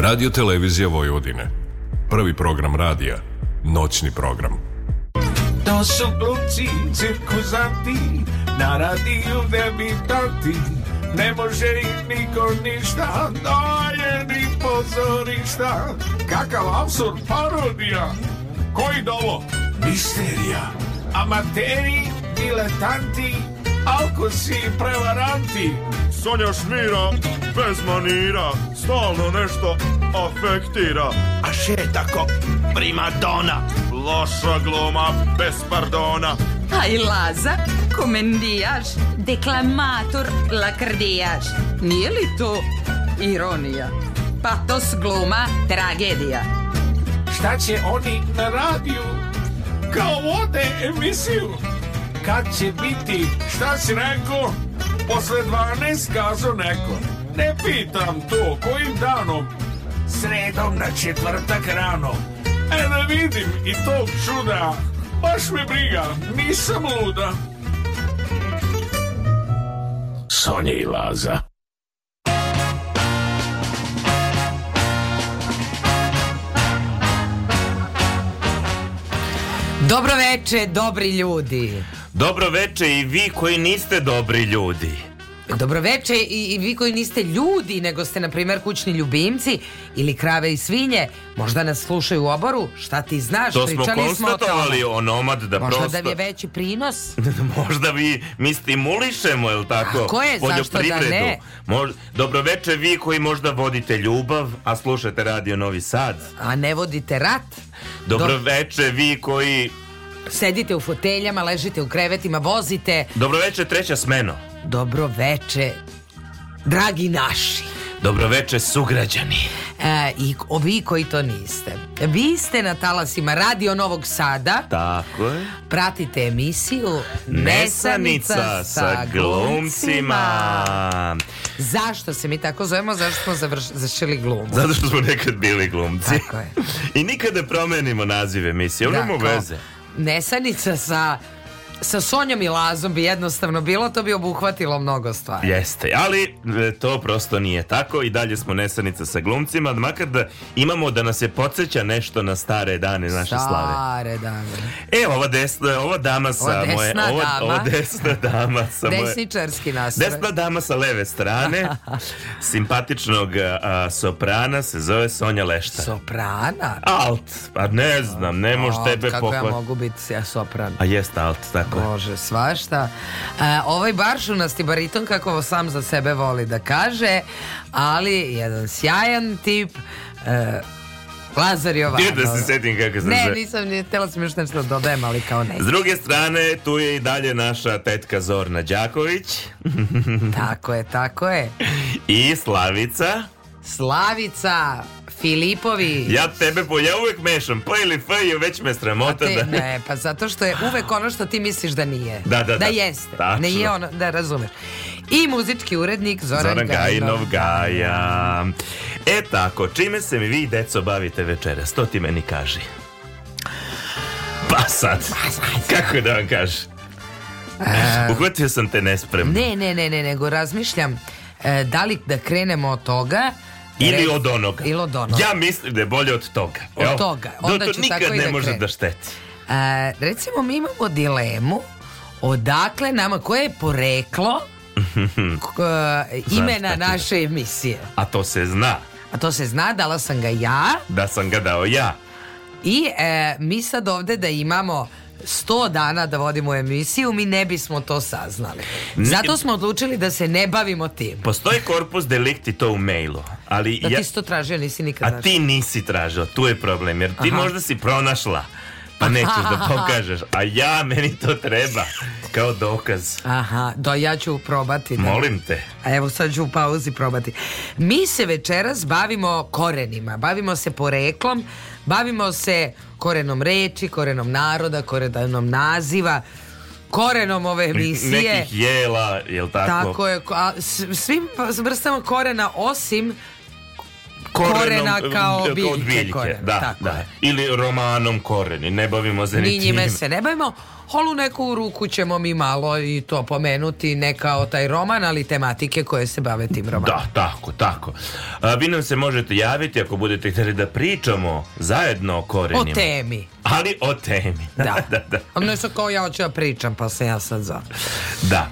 Radio Televizija Vojvodine. Prvi program radija. Noćni program. To su glupci, cirkuzanti, na radiju debitanti. Ne može ih niko ništa, doje ni pozorišta. Kakav absurd parodija. Koji dovo? Da Misterija. Amateri, diletanti, alkosi i prevaranti. Sonja Šmira bez manira Stalno nešto afektira A še tako prima primadona Loša gluma bez pardona Aj Laza, komendijaš, deklamator, lakrdijaš Nije li to ironija? Patos gluma, tragedija Šta će oni na radiju? Kao vode emisiju Kad će biti, šta si rekao? Posle 12 kazo neko ne pitam to, kojim danom? Sredom na četvrtak rano. E da vidim i tog čuda, baš me briga, nisam luda. Sonja i Laza. Dobro veče, dobri ljudi. Dobro veče i vi koji niste dobri ljudi. Dobro veče i, i vi koji niste ljudi, nego ste, na primer kućni ljubimci ili krave i svinje, možda nas slušaju u oboru, šta ti znaš, to pričali smo o To smo konstatovali onomad da možda prosto... Možda da je veći prinos? možda vi, mi stimulišemo, jel tako? Tako je, zašto da ne? Mož... Dobro veče vi koji možda vodite ljubav, a slušate Radio Novi Sad. A ne vodite rat? Dobro Do... veče vi koji... Sedite u foteljama, ležite u krevetima, vozite. Dobro veče, treća smeno. Dobro veče, dragi naši. Dobro veče, sugrađani. E, I vi koji to niste. Vi ste na talasima Radio Novog Sada. Tako je. Pratite emisiju Nesanica, Nesanica sa glumcima. Zašto se mi tako zovemo? Zašto smo završili glumu? Zato što smo nekad bili glumci. Tako je. I nikada promenimo nazive emisije. Ono ima da, veze. Nesanica sa sa Sonjom i Lazom bi jednostavno bilo, to bi obuhvatilo mnogo stvari. Jeste, ali e, to prosto nije tako i dalje smo nesanica sa glumcima, makar da imamo da nas je podsjeća nešto na stare dane naše stare slave. Stare dane. E, ova, desna, ova dama sa ova desna moje... Ova, dama. ova desna dama sa moje... Desničarski nastroj. Desna dama sa leve strane, simpatičnog a, soprana se zove Sonja Lešta. Soprana? Alt, pa ne znam, ne može tebe pohvatiti. Kako ja mogu biti ja sopran? A jest alt, tako da. Tako Može svašta. E, ovaj baršunasti bariton kako sam za sebe voli da kaže, ali jedan sjajan tip. E, Lazar Jovanov. Gdje da se setim kako sam Ne, se... nisam, ni, htjela sam još nešto da dodajem, ali kao ne. S druge strane, tu je i dalje naša tetka Zorna Đaković. tako je, tako je. I Slavica. Slavica, Filipović. Ja tebe, po, ja uvek mešam, P ili F i već me sramota. Te, da... Ne, pa zato što je uvek ono što ti misliš da nije. Da, da, da. Da jeste. Tačno. Ne je ono, da razumeš. I muzički urednik Zoran, Zoran Gajinov Gaja. E tako, čime se mi vi, deco, bavite večeras? To ti meni kaži. Pa sad, pa kako da vam kažem? A... Eh. Uhvatio sam te nespremno. Ne, ne, ne, ne, nego razmišljam e, da li da krenemo od toga Ili od onoga. Ili od onoga. Ja mislim da je bolje od toga. Od Evo, toga. Onda da to ću nikad tako ne da može da šteti. A, e, recimo mi imamo dilemu odakle nama koje je poreklo mhm. k, e, imena naše emisije. A to se zna. A to se zna, dala sam ga ja. Da sam ga dao ja. I e, mi sad ovde da imamo 100 dana da vodimo emisiju, mi ne bismo to saznali. Zato smo odlučili da se ne bavimo tim. Postoji korpus delikti to u mailu. Ali da ja... ti si to tražio, nisi nikad A ti nisi tražila, tu je problem, jer ti Aha. možda si pronašla pa nećeš da pokažeš a ja meni to treba kao dokaz aha da ja ću probati da. molim te a evo sad ću u pauzi probati mi se večeras bavimo korenima bavimo se poreklom bavimo se korenom reči, korenom naroda, korenom naziva korenom ove emisije nekih jela, jel tako? Tako je, a svim vrstama korena osim korenom, korena mm, kao biljke, od biljke. Koren, da, tako da. Ili romanom koreni, ne bavimo se ni njime se ne bavimo holu neku ruku ćemo mi malo i to pomenuti, ne kao taj roman, ali tematike koje se bave tim romanom. Da, tako, tako. A, vi nam se možete javiti ako budete hteli da pričamo zajedno o korenima. O temi. Ali o temi. Da. Da, da, da. A nešto kao ja hoću da pričam, pa se ja sad za. Da.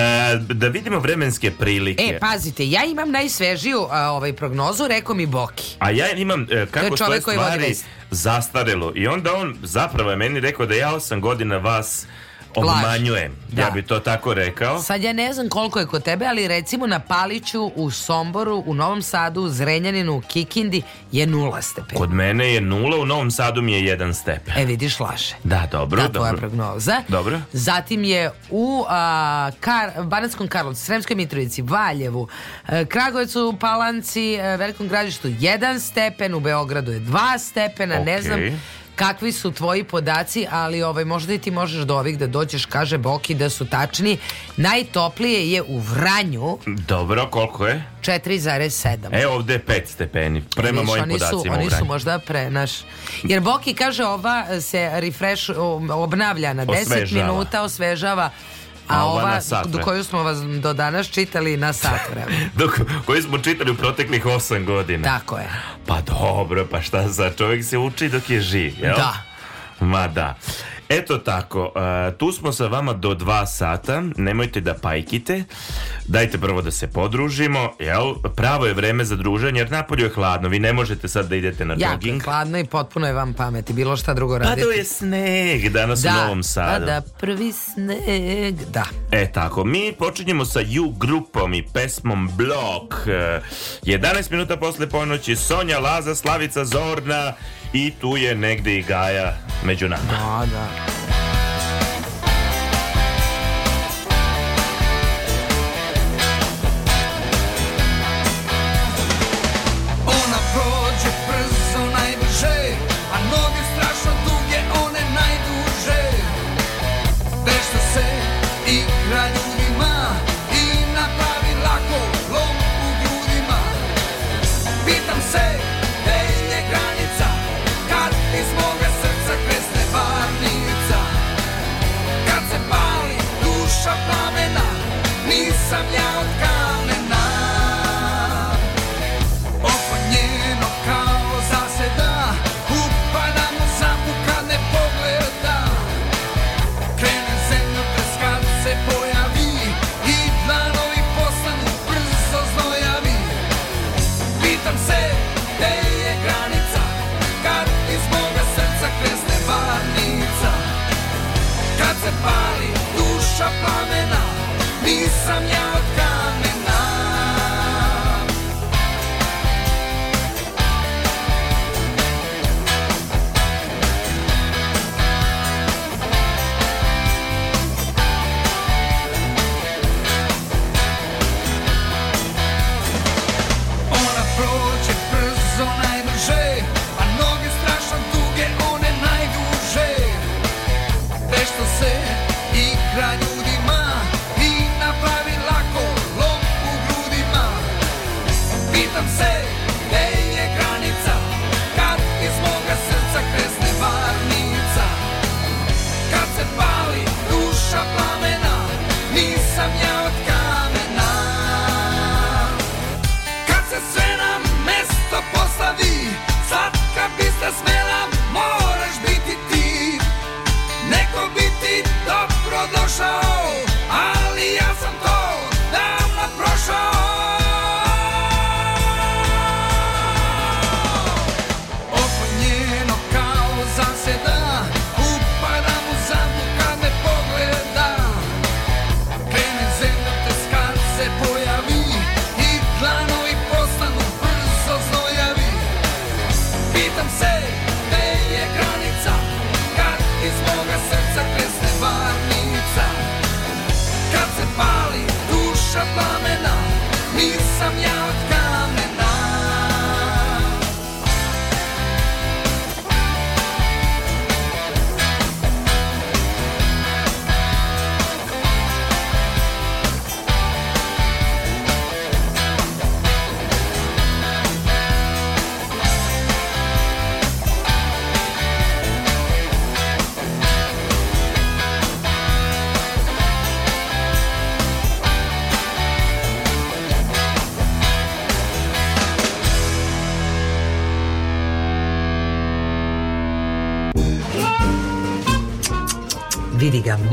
E, da vidimo vremenske prilike. E, pazite, ja imam najsvežiju a, ovaj prognozu, rekao mi Boki. A ja imam e, kako to je čovjek koji stvari... Vodi zastarelo. I onda on zapravo je meni rekao da ja 8 godina vas Obmanjujem, da. ja bih to tako rekao. Sad ja ne znam koliko je kod tebe, ali recimo na Paliću, u Somboru, u Novom Sadu, u Zrenjaninu, u Kikindi je nula stepeni. Kod mene je nula, u Novom Sadu mi je jedan stepen. E vidiš, laže. Da, dobro. Da, tvoja prognoza. Dobro. Zatim je u a, Kar, Banatskom Karlovcu, Sremskoj Mitrovici, Valjevu, a, e, Kragujevcu, Palanci, e, Velikom Gradištu jedan stepen, u Beogradu je dva stepena, okay. ne znam kakvi su tvoji podaci, ali ovaj, možda i ti možeš do ovih da dođeš, kaže Boki da su tačni. Najtoplije je u Vranju. Dobro, koliko je? 4,7. E, ovde je 5 stepeni, prema Viš, mojim oni podacima su, Oni su možda pre naš. Jer Boki kaže ova se refresh obnavlja na 10 osvežava. minuta, osvežava A ova, na do koju smo vas do danas čitali na sat vremena. koju smo čitali u proteklih 8 godina. Tako je. Pa dobro, pa šta za čovjek se uči dok je živ, jel? Da. Ma da. Eto tako, uh, tu smo sa vama do dva sata, nemojte da pajkite, dajte prvo da se podružimo, jel? Pravo je vreme za druženje, jer napolju je hladno, vi ne možete sad da idete na jogging. Jako je hladno i potpuno je vam pameti, bilo šta drugo pa raditi. Padao je sneg danas da, u Novom pa Sadu. Da, prvi sneg, da. E tako, mi počinjemo sa You grupom i pesmom Blok. 11 e, minuta posle ponoći, Sonja, Laza, Slavica, Zorna i tu je negde i Gaja među nama. Da, da.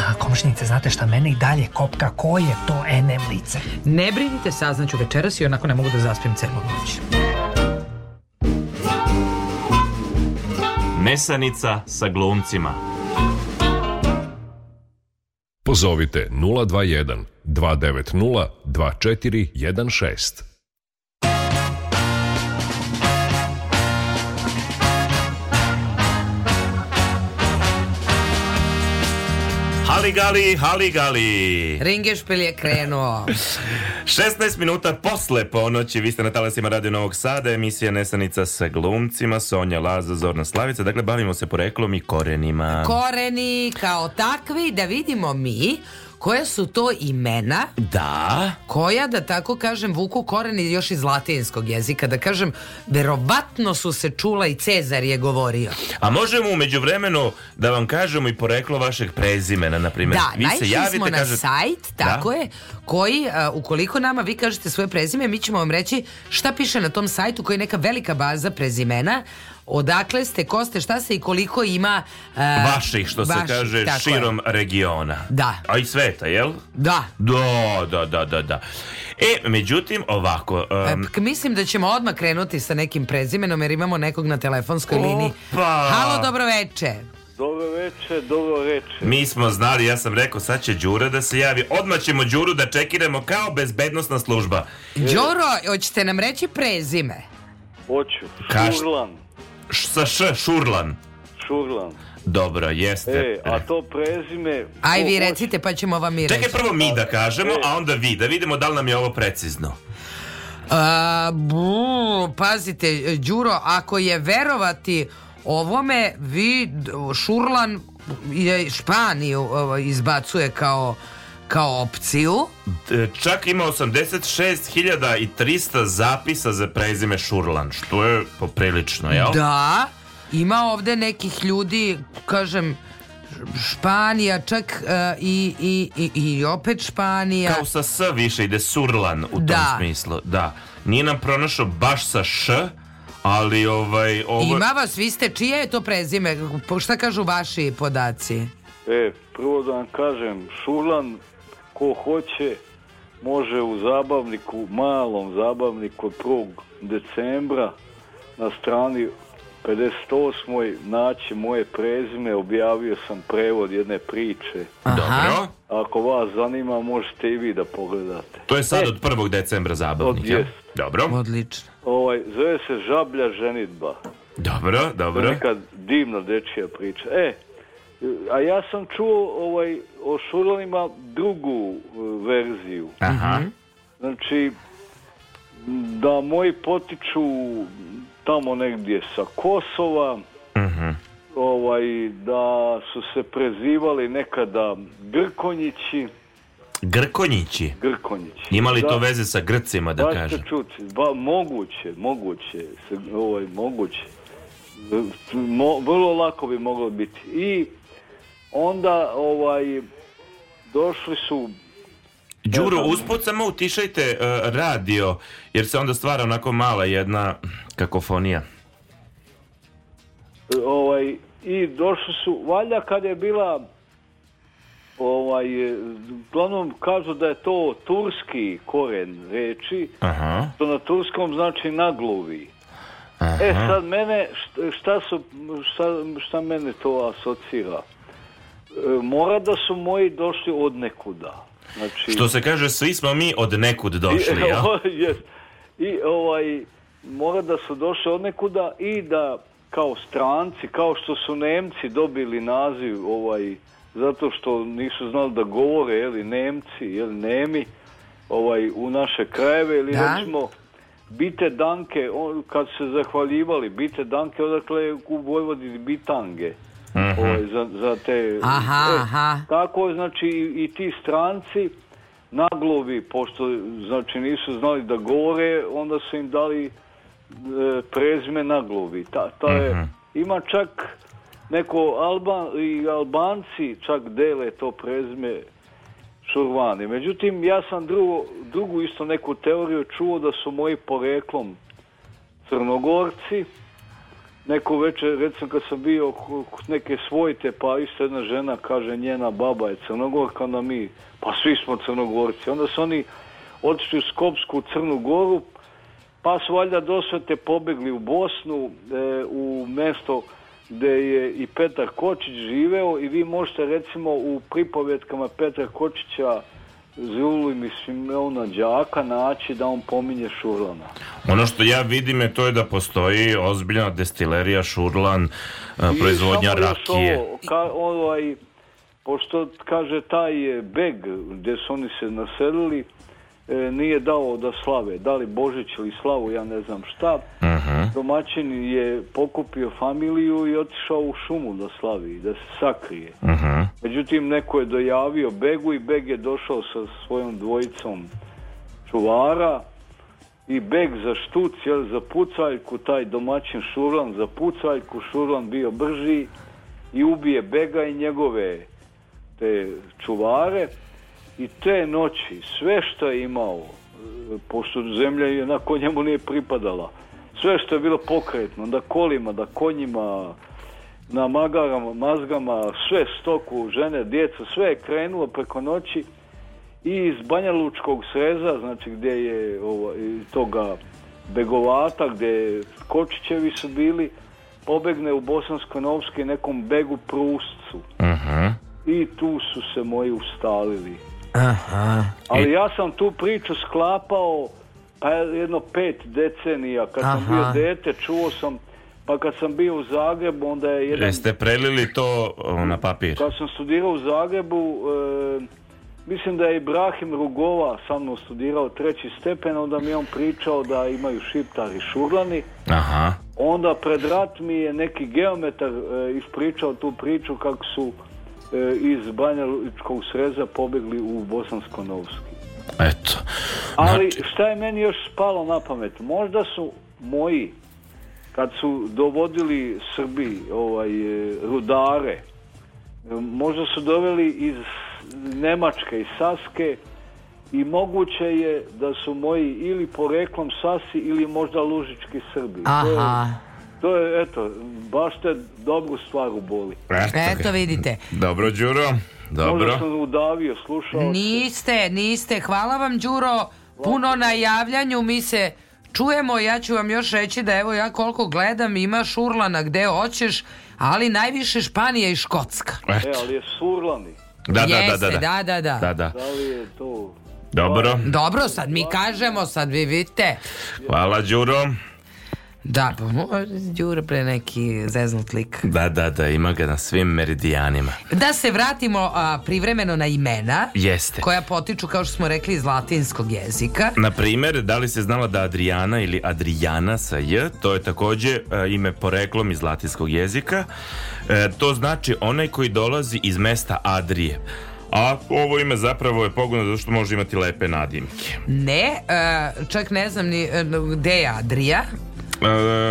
Nema komšnice, znate šta, mene i dalje kopka, ko je to NM lice? Ne brinite, saznaću večeras i onako ne mogu da zaspim celu noć. Nesanica sa glumcima. Pozovite 021 290 2416. Haligali, haligali. Ringešpil je krenuo. 16 minuta posle ponoći, vi ste na talasima Radio Novog Sada, emisija Nesanica sa glumcima, Sonja Laza, Zorna Slavica, dakle bavimo se poreklom i korenima. Koreni kao takvi, da vidimo mi Koja su to imena? Da. Koja, da tako kažem, vuku koreni još iz latinskog jezika. Da kažem, verovatno su se čula i Cezar je govorio. A možemo umeđu vremenu da vam kažemo i poreklo vašeg prezimena, na primjer. Da, vi se javite, smo na kažete... sajt, da. tako da? je, koji, uh, ukoliko nama vi kažete svoje prezime, mi ćemo vam reći šta piše na tom sajtu koji je neka velika baza prezimena odakle ste, ko ste, šta se i koliko ima uh, vaših, što vaših, se kaže, širom je. regiona. Da. A i sveta, jel? Da. Da, da, da, da, da. E, međutim, ovako... Um... E, mislim da ćemo odmah krenuti sa nekim prezimenom, jer imamo nekog na telefonskoj Opa. liniji. Halo, dobro veče. Dobro veče, dobro veče. Mi smo znali, ja sam rekao, sad će Đura da se javi. Odmah ćemo Đuru da čekiramo kao bezbednostna služba. Đuro, hoćete nam reći prezime? Hoću. Šurland sa š, Šurlan. Šurlan. Dobro, jeste. E, a to prezime... Aj vi recite pa ćemo vam i reći. Čekaj prvo mi da kažemo, e. a onda vi, da vidimo da li nam je ovo precizno. A, bu, pazite, Đuro, ako je verovati ovome, vi Šurlan je Španiju izbacuje kao kao opciju. Čak ima 86.300 zapisa za prezime Šurlan, što je poprilično, jel? Da, ima ovde nekih ljudi, kažem, Španija, čak uh, i, i, i, i opet Španija. Kao sa S više ide Surlan u da. tom smislu, da. Nije nam pronašao baš sa Š, ali ovaj... ovaj... Ima vas, vi ste, čije je to prezime? Šta kažu vaši podaci? E, prvo da vam kažem, Šurlan ko hoće može u zabavniku, malom zabavniku od 1. decembra na strani 58. naći moje prezime, objavio sam prevod jedne priče. Dobro. Ako vas zanima, možete i vi da pogledate. To je sad e. od 1. decembra zabavnik, ja? Dobro. Odlično. Ovaj, zove se Žablja ženitba. Dobro, dobro. To je neka divna dečija priča. E, A ja sam čuo ovaj, o Šurlanima drugu e, verziju. Aha. Mhm. Znači, da moji potiču tamo negdje sa Kosova, uh-huh. ovaj, da su se prezivali nekada Grkonjići. Grkonjići? Grkonjići. Ima li da, to veze sa Grcima, da, kažem? da kažem? Čuti, ba, moguće, moguće, ovaj, moguće. Mo, vrlo lako bi moglo biti. I onda ovaj došli su Đuro, usput samo utišajte uh, radio, jer se onda stvara onako mala jedna kakofonija. Ovaj, I došli su, valja kad je bila, ovaj, uglavnom kažu da je to turski koren reči, Aha. što na turskom znači nagluvi. E, Aha. E sad mene, šta, su, šta, šta mene to asocira? E, mora da su moji došli od nekuda. Znači, Što se kaže, svi smo mi od nekud došli, ja? Ovaj, yes. I ovaj, mora da su došli od nekuda i da kao stranci, kao što su Nemci dobili naziv ovaj zato što nisu znali da govore ili Nemci ili Nemi ovaj u naše krajeve ili da? recimo Bite Danke, on, kad se zahvaljivali, Bite Danke, odakle u Vojvodini Bitange uh-huh. ovaj, za, za te... Aha, e, aha. Tako, znači, i, i ti stranci naglovi, pošto znači nisu znali da govore, onda su im dali e, prezime naglovi. Ta, ta je, uh-huh. Ima čak neko Alban, i Albanci čak dele to prezime Šurvani. Međutim, ja sam drugo, drugu isto neku teoriju čuo da su moji poreklom Crnogorci, neko večer, recimo kad sam bio kod neke svojte, pa isto jedna žena kaže njena baba je crnogorka, onda mi, pa svi smo crnogorci. Onda su oni otišli u Skopsku Crnu Goru, pa su valjda dosvete pobegli u Bosnu, e, u mesto gde je i Petar Kočić živeo i vi možete recimo u pripovjetkama Petra Kočića Zulu i Mišimljona Đaka naći da on pominje Šurlana. Ono što ja vidim je to je da postoji ozbiljna destilerija Šurlan, e, I proizvodnja rakije. Ovo, ka, ovaj, pošto kaže taj beg gdje su oni se naselili, E, nije dao da slave, da li Božić ili slavu, ja ne znam šta. Uh mhm. -huh. Domaćin je pokupio familiju i otišao u šumu da slavi, da se sakrije. Uh mhm. -huh. Međutim, neko je dojavio Begu i Beg je došao sa svojom dvojicom čuvara i Beg za štuc, jel, za pucaljku, taj domaćin Šurlan za pucaljku, Šurlan bio brži i ubije Bega i njegove te čuvare i te noći sve što je imao, e, pošto zemlja je onako njemu nije pripadala, sve što je bilo pokretno, da kolima, da konjima, na magarama, mazgama, sve stoku, žene, djeca, sve je krenulo preko noći i iz Banja Lučkog sreza, znači gdje je ovo, ovaj, toga Begovata, gdje Kočićevi su bili, pobegne u Bosansko-Novski nekom begu Prustcu. Uh mhm. -huh. I tu su se moji ustalili. Aha. Ali e- ja sam tu priču sklapao pa jedno pet decenija. Kad Aha. sam bio dete, čuo sam pa kad sam bio u Zagrebu, onda je jedan... Jeste prelili to na papir? Kad sam studirao u Zagrebu, e, mislim da je Ibrahim Rugova sa mnom studirao treći stepen, onda mi je on pričao da imaju šiptari šurlani. Aha. Onda pred rat mi je neki geometar e, ispričao tu priču kako su E, iz Banja sreza pobegli u Bosansko-Novski. Eto. Ali znači- šta je meni još spalo na pamet? Možda su moji, kad su dovodili Srbi ovaj, e, rudare, možda su doveli iz Nemačke, i Saske, i moguće je da su moji ili poreklom Sasi ili možda Lužički Srbi. Aha. To je To je, eto, baš te dobru stvar u boli. Eto, eto vidite. Dobro, Đuro. Dobro. Možda sam udavio, slušao. Niste, niste. Hvala vam, Đuro. Puno na javljanju. Mi se čujemo. Ja ću vam još reći da evo ja koliko gledam ima Šurlana gde hoćeš, ali najviše Španija i Škotska. Eto. E, ali je Surlani. Da, da, da, Jeste, da, da, da, da, da, da, da. Da li je to... Dobro. Dobro, sad mi kažemo, sad vi vidite. Hvala, Đuro. Da, pa Đure pre neki zeznut lik. Da, da, da, ima ga na svim meridijanima. Da se vratimo a, privremeno na imena. Jeste. Koja potiču, kao što smo rekli, iz latinskog jezika. Na primer, da li se znala da Adriana ili Adriana sa J, to je takođe a, e, ime poreklom iz latinskog jezika. E, to znači onaj koji dolazi iz mesta Adrije. A ovo ime zapravo je pogodno zato što može imati lepe nadimke. Ne, e, čak ne znam ni e, gde je Adrija, Uh,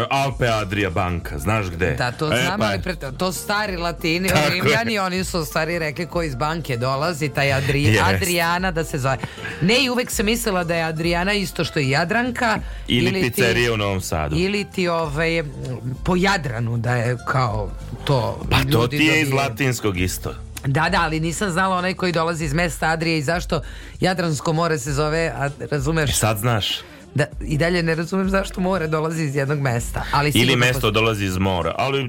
Alpe Adria banka, znaš gde? Da, to e, znam, pa. ali pre, to stari latini, Tako rimljani, je. oni su stari rekli ko iz banke dolazi, taj Adri, yes. Adriana da se zove. Ne, i uvek sam mislila da je Adriana isto što i Jadranka. Ili, ili pizzerija ti, u Novom Sadu. Ili ti ovaj, po Jadranu da je kao to. Pa to ti je iz latinskog isto. Da, da, ali nisam znala onaj koji dolazi iz mesta Adrije i zašto Jadransko more se zove, a, razumeš? E sad znaš da, i dalje ne razumem zašto more dolazi iz jednog mesta. Ali Ili mesto posto... dolazi iz mora, ali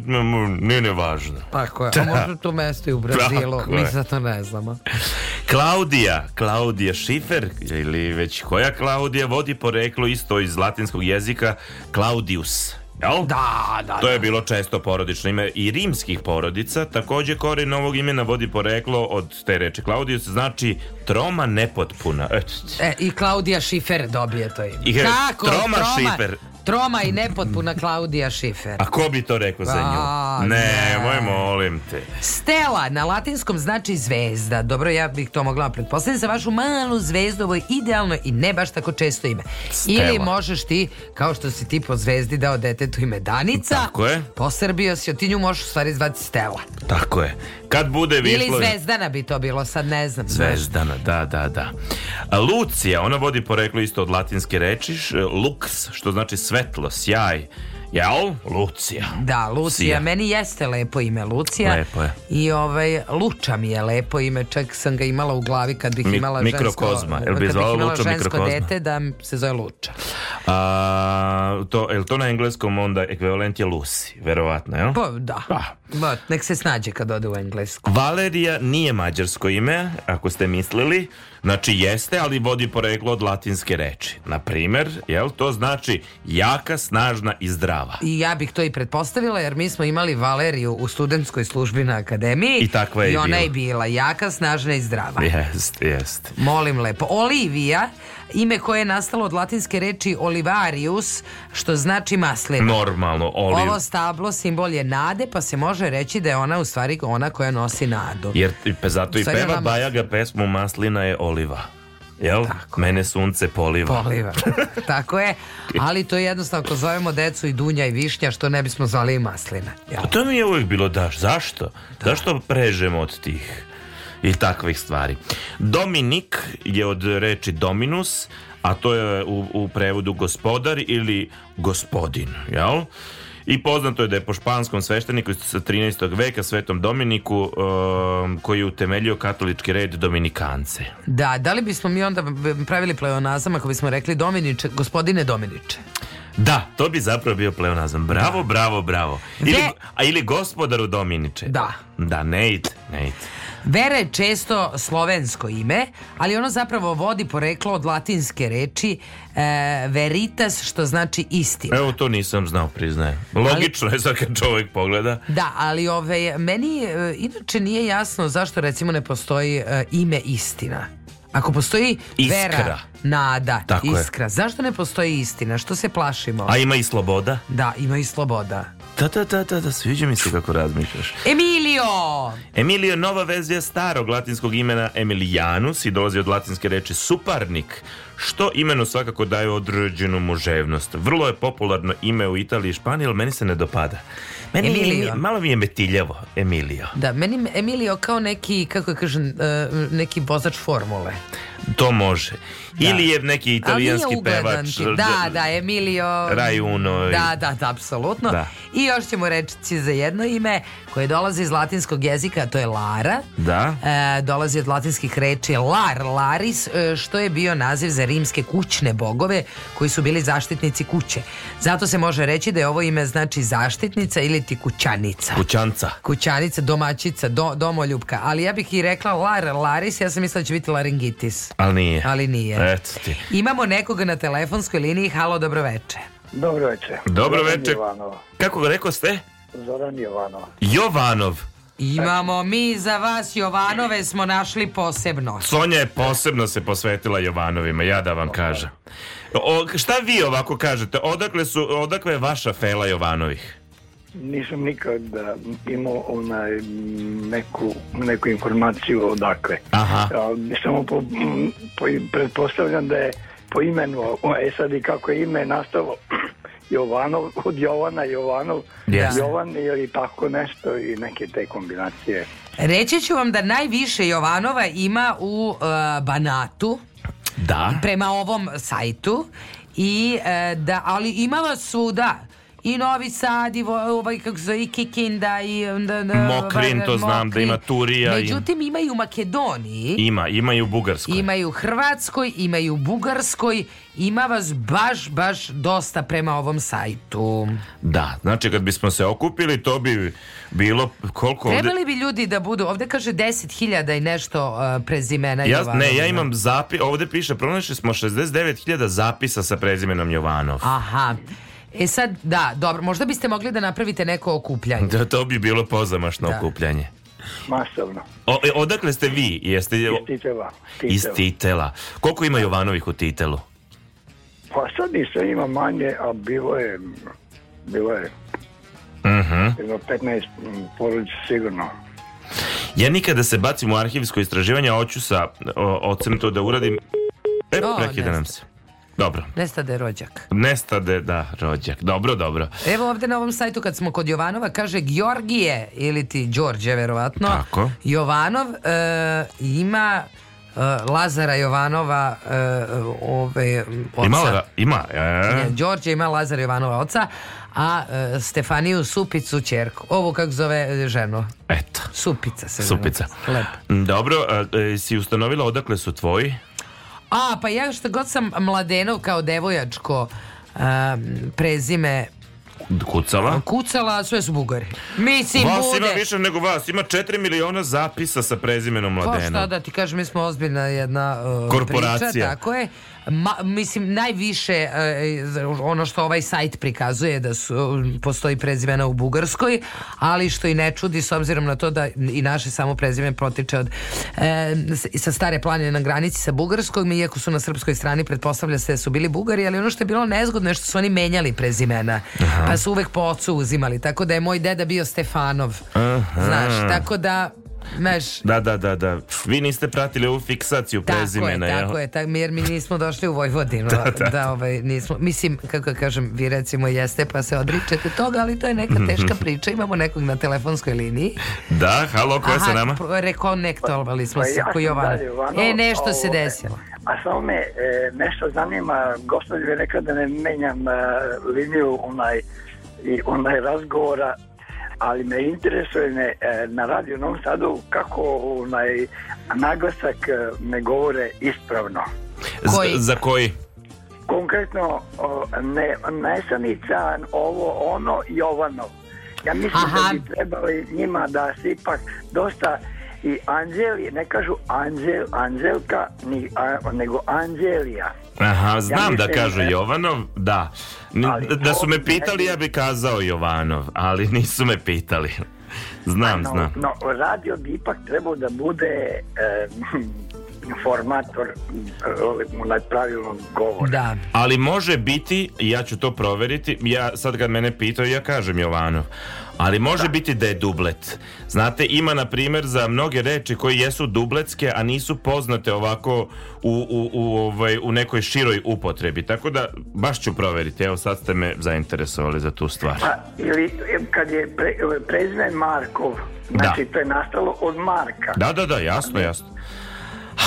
nije ne važno. Tako je, a možda to mesto i u Brazilu, mi sad to ne znamo. Klaudija, Klaudija Šifer, ili već koja Klaudija, vodi poreklo isto iz latinskog jezika Claudius. Jel? Da, da, to je da. bilo često porodično ime i rimskih porodica. Takođe, koren ovog imena vodi poreklo od te reči Claudius, znači troma nepotpuna. E, e I Klaudija Šifer dobije to ime. I Kako? Troma, troma Šifer. Troma i nepotpuna Klaudija Šifer. A ko bi to rekao za nju? A, ne, moj molim te. Stela, na latinskom znači zvezda. Dobro, ja bih to mogla pretpostaviti za vašu malu zvezdu. Ovo je idealno i ne baš tako često ime. Stela. Ili možeš ti, kao što si ti po zvezdi dao detetu ime Danica. Tako je. po Srbiji si, ti nju možeš u stvari zvati Stela. Tako je. Kad bude Ili Zvezdana bi to bilo, sad ne znam. Da. Zvezdana, da, da, da. Lucija, ona vodi poreklo isto od latinske reči, lux, što znači svetlo, sjaj. Jel? Lucija. Da, Lucija. Sija. Meni jeste lepo ime Lucija. Lepo je. I ovaj, Luča mi je lepo ime. Čak sam ga imala u glavi kad bih Mi, imala žensko... Mikrokozma. Jel bi zvao Luča mikrokozma? dete da se zove Luča. A, to, jel to na engleskom onda ekvivalent je Lucy, verovatno, jel? Pa, da. Pa. But, nek se snađe kad ode u englesku. Valerija nije mađarsko ime, ako ste mislili. Znači jeste, ali vodi poreklo od latinske reči. Na primer, jel, to znači jaka, snažna i zdrava. I ja bih to i pretpostavila jer mi smo imali Valeriju u studentskoj službi na akademiji. I takva je i ona bila. je bila jaka, snažna i zdrava. Jeste, jeste. Molim lepo. Olivia ime koje je nastalo od latinske reči olivarius, što znači maslina. Normalno, oliv. Ovo stablo simbol je nade, pa se može reći da je ona u stvari ona koja nosi nadu. Jer pa zato i peva nama... Bajaga pesmu Maslina je oliva. Jel? Tako. Mene sunce poliva. Poliva. Tako je. Ali to je jednostavno ako zovemo decu i dunja i višnja što ne bismo zvali i maslina. Jel? To mi je uvijek bilo daš. Zašto? Da. Zašto prežemo od tih? i takvih stvari. Dominik je od reči dominus, a to je u, u prevodu gospodar ili gospodin, jel? I poznato je da je po španskom svešteniku sa 13. veka, Svetom Dominiku, um, koji je utemeljio katolički red Dominikance. Da, da li bismo mi onda pravili pleonazam ako bismo rekli Dominiče, gospodine Dominiče? Da. To bi zapravo bio pleonazam. Bravo, da. bravo, bravo. Ili, Ve... A ili gospodaru Dominiče. Da. Da, Nate, Nate. Vera je često slovensko ime, ali ono zapravo vodi poreklo od latinske reči e, veritas, što znači istina. Evo, to nisam znao, priznajem. Logično ali, je za kad čovjek pogleda. Da, ali ove, meni e, inače nije jasno zašto recimo ne postoji e, ime istina. Ako postoji vera, nada, Tako je. iskra, zašto ne postoji istina? Što se plašimo? A ima i sloboda? Da, ima i sloboda. Da, da, da, da, da, sviđa mi se kako razmišljaš. Emilio! Emilio, nova verzija starog latinskog imena Emilianus i dolazi od latinske reči suparnik, što imenu svakako daje određenu muževnost. Vrlo je popularno ime u Italiji i Španiji, ali meni se ne dopada. Meni Emilio. Je, malo mi je metiljavo, Emilio. Da, meni Emilio kao neki, kako je kažem, e, neki vozač formule. To može. Da. Ili je neki italijanski pevač. Da, da, Emilio. Rajuno. I... Da, da, da, apsolutno. Da. I još ćemo reći za jedno ime koje dolazi iz latinskog jezika, to je Lara. Da. E, dolazi od latinskih reči Lar, Laris, e, što je bio naziv za rimske kućne bogove koji su bili zaštitnici kuće. Zato se može reći da je ovo ime znači zaštitnica ili ti kućanica. Kućanca. Kućanica, domaćica, do, domoljubka. Ali ja bih i rekla Lar, Laris, ja sam mislila da će biti laringitis. Ali nije. Ali nije. E, Eto ti. Imamo nekoga na telefonskoj liniji. Halo, dobro Dobro veče. veče. Dobroveče. Dobroveče. Kako ga rekao ste? Zoran Jovanov. Jovanov. Imamo mi za vas Jovanove smo našli posebno. Sonja je posebno se posvetila Jovanovima, ja da vam kažem. O, šta vi ovako kažete? Odakle, su, odakle je vaša fela Jovanovih? nisam nikada da, imao onaj neku, neku informaciju odakle. Aha. A, samo po, po, pretpostavljam da je po imenu, e sad i kako je ime nastalo Jovanov, od Jovana Jovanov, yes. Jovan ili tako nešto i neke te kombinacije. Reći ću vam da najviše Jovanova ima u uh, Banatu. Da. Prema ovom sajtu i uh, da ali ima vas svuda i Novi Sad i ovaj kako se zove i Kikinda i da, da, Mokrin to ovaj, da, znam da ima Turija međutim i... ima i u Makedoniji ima, ima i u Bugarskoj ima i u Hrvatskoj, ima i u Bugarskoj ima vas baš, baš dosta prema ovom sajtu da, znači kad bismo se okupili to bi bilo koliko ovde... trebali bi ljudi da budu, ovde kaže 10.000 i nešto uh, prezimena ja, Jovanova. ne, ja imam zapis, ovde piše pronašli smo 69.000 zapisa sa prezimenom Jovanov aha E sad, da, dobro, možda biste mogli da napravite neko okupljanje. Da, to bi bilo pozamašno da. okupljanje. Masovno. O, e, odakle ste vi? Jeste... Iz Titela. Titela. Iz Titela. Koliko ima Jovanovih u Titelu? Pa sad nisam ima manje, a bilo je... Bilo je... Uh mhm. -huh. Bilo 15 porodica sigurno. Ja nikada se bacim u arhivsko istraživanje, hoću sa ocem to da uradim. E, prekida nam se. Dobro. Nestade rođak. Nestade, da, rođak. Dobro, dobro. Evo ovde na ovom sajtu kad smo kod Jovanova kaže Georgije ili ti Đorđe verovatno. Tako. Jovanov e, ima eh, Lazara Jovanova uh, ove, oca. Ima, ima. E. Đorđe ima Lazara Jovanova oca, a uh, Stefaniju Supicu čerku. Ovo kako zove ženu. Eto. Supica se zove. Supica. Lepo. Dobro, uh, si ustanovila odakle su tvoji? A, pa ja što god sam Mladenov kao devojačko um, prezime kucala. Kucala, sve su bugari. Mislim, vas bude. ima više nego vas. Ima 4 miliona zapisa sa prezimenom Mladena. Pa šta da ti kažem, mi smo ozbiljna jedna uh, Korporacija. priča. Tako je ma, mislim najviše e, ono što ovaj sajt prikazuje da su, postoji prezimena u Bugarskoj, ali što i ne čudi s obzirom na to da i naše samo prezime protiče od e, sa stare planine na granici sa Bugarskom iako su na srpskoj strani pretpostavlja se da su bili Bugari, ali ono što je bilo nezgodno je što su oni menjali prezimena Aha. pa su uvek po ocu uzimali, tako da je moj deda bio Stefanov Aha. znaš, tako da Znaš, da, da, da, da. Vi niste pratili ovu fiksaciju prezimena. Je, tako je, tako je, jer mi nismo došli u Vojvodinu. da, da. da ovaj, nismo, mislim, kako da kažem, vi recimo jeste pa se odričete toga, ali to je neka mhm. teška priča. Imamo nekog na telefonskoj liniji. Da, halo, ko je Aha, sa nama? rekonektovali smo pa, se ja Jovana. E, nešto ovo, se ovaj, desilo. A samo me, e, nešto zanima, gospodin je rekao da ne menjam e, liniju onaj, i onaj razgovora ali me interesuje ne, e, na radio Novom Sadu kako onaj naglasak ne govore ispravno. Koji? Z za koji? Konkretno ne, Nesanica, ovo, ono, Jovanov. Ja mislim da Aha. da bi trebali njima da se ipak dosta i anđeli, ne kažu anđel, anđelka, ni, a, nego anđelija. Aha, znam ja da mislim, da kaže Jovanov, da. Ali, da su me pitali, ja bi kazao Jovanov, ali nisu me pitali. Znam, pa no, znam. No, radio bi ipak trebao da bude e, informator e, eh, na pravilnom govoru. Da. Ali može biti, ja ću to proveriti, ja sad kad mene pitao, ja kažem Jovanov, Ali može da. biti da je dublet. Znate, ima na primjer za mnoge reči koje jesu dubletske, a nisu poznate ovako u, u, u, ovaj, u nekoj široj upotrebi. Tako da, baš ću proveriti. Evo, sad ste me zainteresovali za tu stvar. Pa, ili kad je pre, prezime Markov, znači da. to je nastalo od Marka. Da, da, da, jasno, jasno.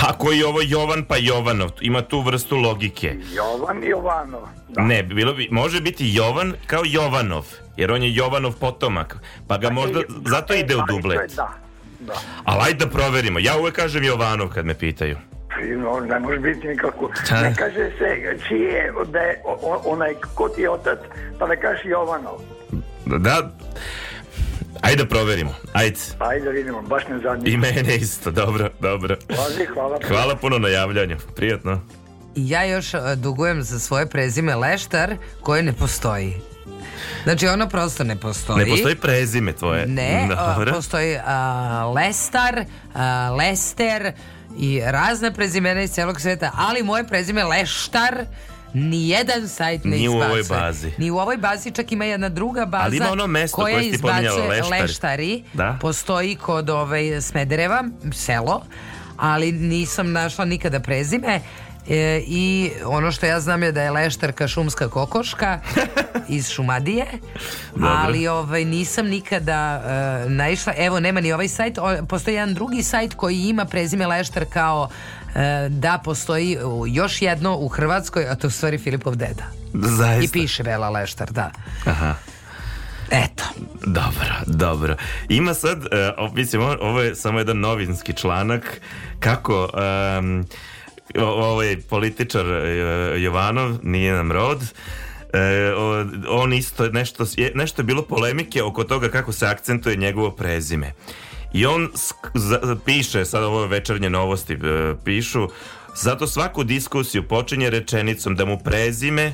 Ako je ovo Jovan pa Jovanov, ima tu vrstu logike. Jovan Jovanov. Da. Ne, bilo bi, može biti Jovan kao Jovanov jer on je Jovanov potomak, pa ga pa možda, zato e, ide u pa dublet. Da, da. Ali ajde da proverimo, ja uvek kažem Jovanov kad me pitaju. No, ne može biti nikako. Ne kaže se čije, da je onaj, ko ti je otac, pa ne da kaže Jovanov. Da, da, Ajde da proverimo. Ajde. Ajde da vidimo, baš ne zadnji. I mene isto, dobro, dobro. Pazi, hvala. Hvala puno na javljanju. Prijatno. Ja još e, dugujem za svoje prezime Leštar koje ne postoji. Znači ono prosto ne postoji. Ne postoji prezime tvoje. Ne, Dobro. postoji a, Lestar, a, Lester i razne prezimena iz celog sveta, ali moje prezime Leštar ni jedan sajt ne Ni izbacuje. Ni u ovoj bazi. Ni u ovoj bazi, čak ima jedna druga baza Ali ima ono mesto koja koje izbacuje leštari. leštari. Da? Postoji kod ove ovaj, Smedereva, selo, ali nisam našla nikada prezime. E, I ono što ja znam je da je leštarka šumska kokoška iz Šumadije, ali ovaj, nisam nikada e, naišla. Evo, nema ni ovaj sajt. O, postoji jedan drugi sajt koji ima prezime leštar kao e, da postoji još jedno u Hrvatskoj, a to je u stvari Filipov deda. Zaista. I piše Bela Leštar, da. Aha. Eto. Dobro, dobro. Ima sad, e, mislim, ovo je samo jedan novinski članak, kako... Um, ovaj političar e, Jovanov, nije nam rod, E, on isto nešto, nešto je bilo polemike oko toga kako se akcentuje njegovo prezime. I on piše, sad ovo večernje novosti e, pišu, zato svaku diskusiju počinje rečenicom da mu prezime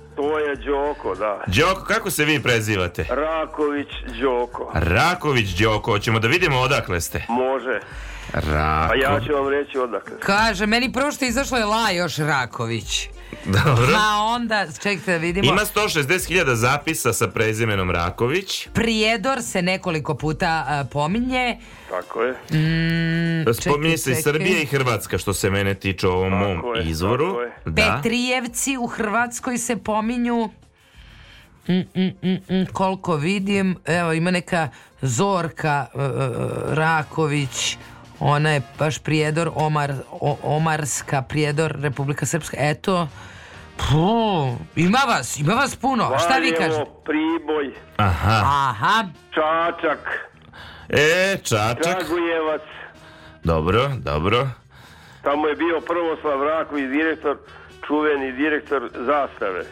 To je Đoko, da. Đoko, kako se vi prezivate? Raković Đoko. Raković Đoko, hoćemo da vidimo odakle ste. Može. Rako... Pa ja ću vam reći odakle. Kaže, meni prvo što izašlo je La još Raković. Dobro. Pa onda, čekajte da vidimo. Ima 160.000 zapisa sa prezimenom Raković. Prijedor se nekoliko puta uh, pominje. Tako je. Mm, Spominje se i Srbija i Hrvatska, što se mene tiče u ovom mom je, izvoru. Da. Petrijevci u Hrvatskoj se pominju. Mm, mm, mm, mm koliko vidim, evo ima neka Zorka uh, Raković Ona je baš prijedor Omar, o, Omarska, prijedor Republika Srpska. Eto, Puh, ima vas, ima vas puno. Valjevo, Šta vi kažete? Priboj. Aha. Aha. Čačak. E, Čačak. Kragujevac. Dobro, dobro. Tamo je bio Prvoslav Raković, direktor, čuveni direktor zastave.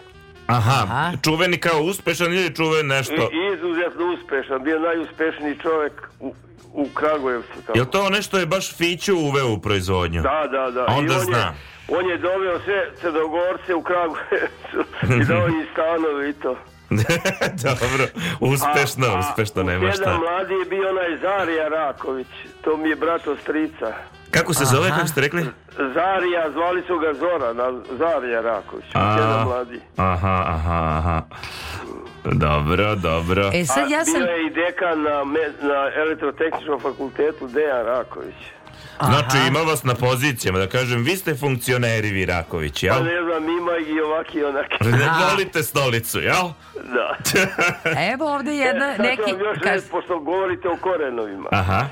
Aha, Aha. čuveni kao uspešan ili čuven nešto? I, izuzetno uspešan, bio najuspešniji čovek u, u Kragujevcu. Tamo. Jel to nešto je baš Fiću uveo u proizvodnju? Da, da, da. onda I on zna. Je, on je doveo sve crnogorce u Kragujevcu i dao im stanovi i to. Dobro, uspešno, a, a, uspešno nema šta. Jedan mladi je bio onaj Zarija Raković, to mi je brato strica. Kako se Aha. zove, kako ste rekli? Zarija, zvali su ga Zorana, Zarija Raković, jedan mladi. Aha, aha, aha. Dobro, dobro. E sad ja sam... A bio je i dekan na, na elektrotehničkom fakultetu Dejan Raković. Aha. Znači ima vas na pozicijama, da kažem, vi ste funkcioneri vi Raković, jel? Pa ne znam, ima i ovak i onak. Ne volite stolicu, jel? Da. Evo ovde e, jedna, e, neki... Sad još Kaž... pošto govorite o korenovima. Aha.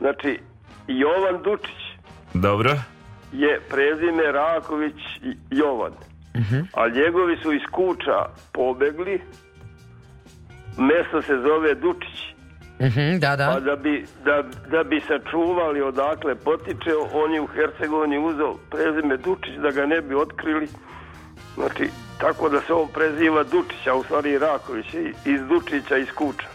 Znači, Jovan Dučić Dobro. Je prezime Raković Jovan. Uh mhm. -huh. A njegovi su iz kuća pobegli. Mesto se zove Dučić. Uh mhm, -huh, da, da. Pa da bi, da, da bi sačuvali odakle potiče, on je u Hercegovini uzeo prezime Dučić da ga ne bi otkrili. Znači, tako da se on preziva Dučića, u stvari Raković, iz Dučića, iz Kuča.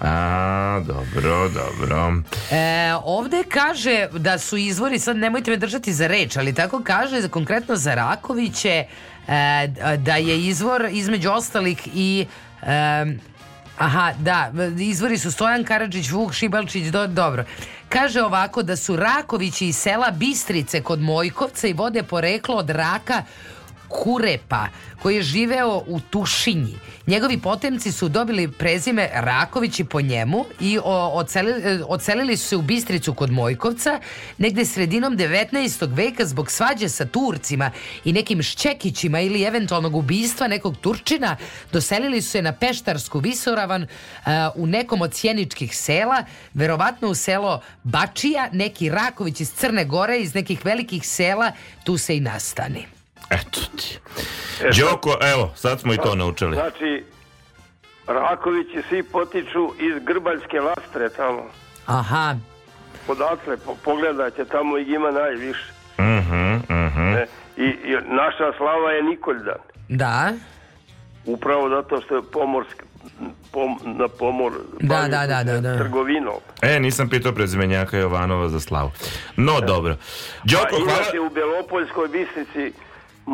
A, dobro, dobro. E, ovde kaže da su izvori, sad nemojte me držati za reč, ali tako kaže za, konkretno za Rakoviće e, da je izvor između ostalih i e, Aha, da, izvori su Stojan Karadžić, Vuk Šibalčić, do, dobro. Kaže ovako da su Rakovići iz sela Bistrice kod Mojkovca i vode poreklo od raka Kurepa, koji je živeo u Tušinji. Njegovi potemci su dobili prezime Raković i po njemu i ocelili, ocelili su se u Bistricu kod Mojkovca, negde sredinom 19. veka zbog svađe sa Turcima i nekim ščekićima ili eventualnog ubistva nekog Turčina, doselili su se na Peštarsku visoravan u nekom od sjeničkih sela, verovatno u selo Bačija, neki Raković iz Crne Gore, iz nekih velikih sela, tu se i nastani. Eto ti. E, Đoko, evo, sad smo i to naučili. Znači, Rakovići svi potiču iz Grbaljske lastre tamo. Aha. Odatle, po, pogledajte, tamo ih ima najviše. Uh -huh, uh -huh. i, I naša slava je Nikoljdan. Da. Upravo zato što je pomorski, pom, na pomor da, da, da, da, da. trgovinom. E, nisam pitao prezimenjaka Jovanova za slavu. No, e. dobro. Đoko, hvala... u Belopoljskoj Bistrici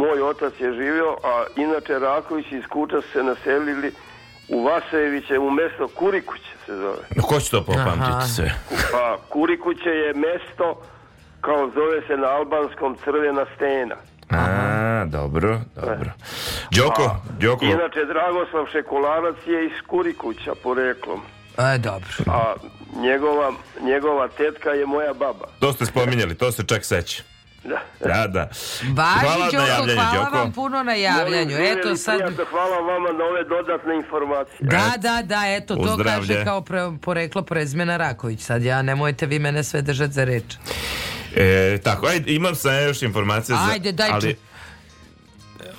moj otac je živio, a inače Raković iz Kuča se naselili u Vasejeviće, u mesto Kurikuće se zove. No, ko će to popamtiti se? Pa, Kurikuće je mesto, kao zove se na albanskom crvena stena. A, dobro, dobro. E. Đoko, a, Đoko. Inače, Dragoslav Šekularac je iz Kurikuća poreklom. A, e, dobro. A njegova, njegova tetka je moja baba. To ste spominjali, to se čak seća. Da, da. da. hvala, Đoko, na hvala vam puno na javljanju. Molim, eto, sad... Prijatno, hvala vama na ove dodatne informacije. Da, da, da, eto, Uzdravlje. to kaže kao pre, poreklo prezmena Raković. Sad ja, nemojte vi mene sve držati za reč. E, tako, ajde, imam sam još informacije. Ajde, daj, ali,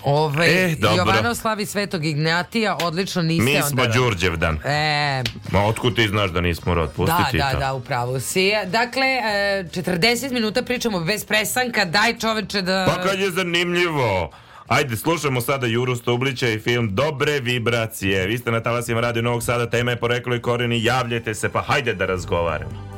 Ove, e, dobro. Jovano slavi Svetog Ignatija, odlično niste Mi smo onda... Đurđevdan. E... Ma, otkud ti znaš da nismo rod? Pustiti da, da, da, upravo si. Dakle, 40 e, minuta pričamo bez presanka, daj čoveče da... Pa kad je zanimljivo. Ajde, slušamo sada Juru Stublića i film Dobre vibracije. Vi ste na Talasima Radio Novog Sada, tema je poreklo i korini, javljajte se, pa hajde da razgovaramo.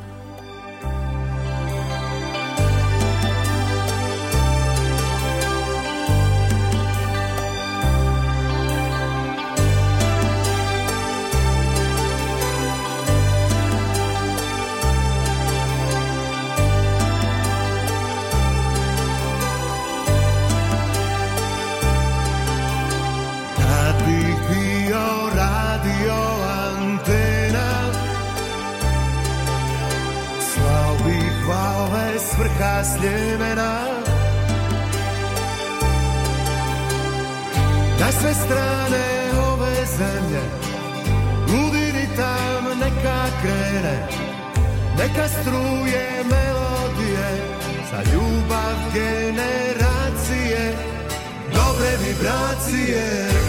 Na da sve strane ove zemlje Ludi ritam neka krene Neka struje melodije Za ljubav generacije Dobre vibracije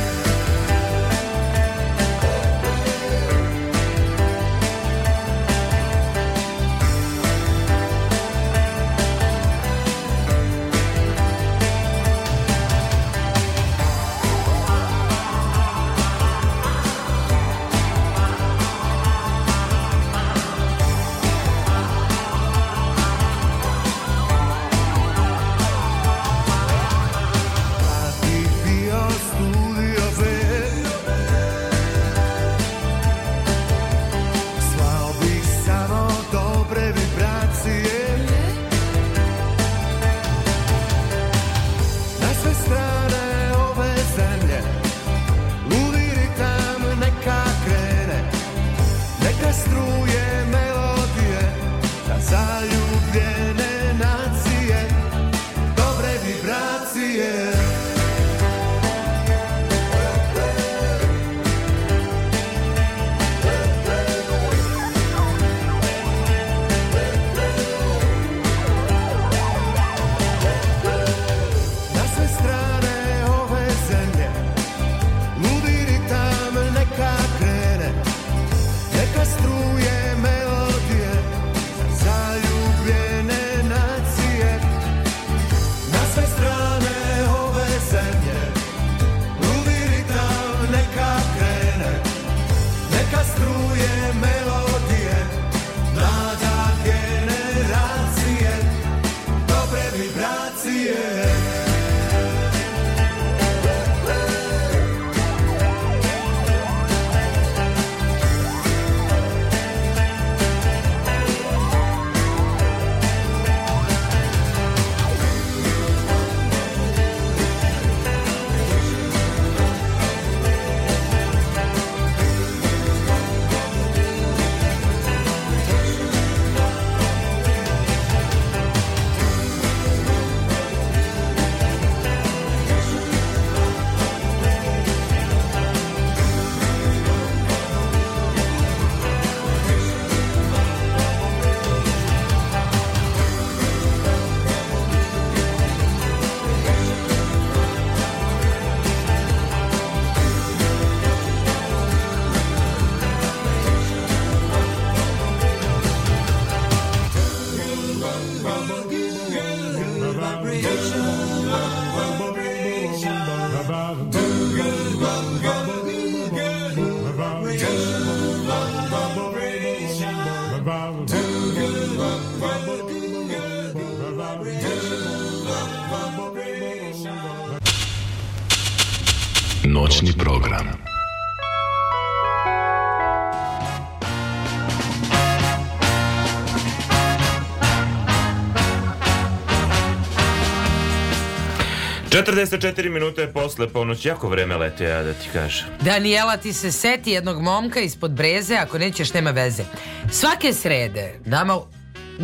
44 minute posle ponoć, jako vreme lete, ja da ti kažem. Daniela, ti se seti jednog momka ispod breze, ako nećeš, nema veze. Svake srede nama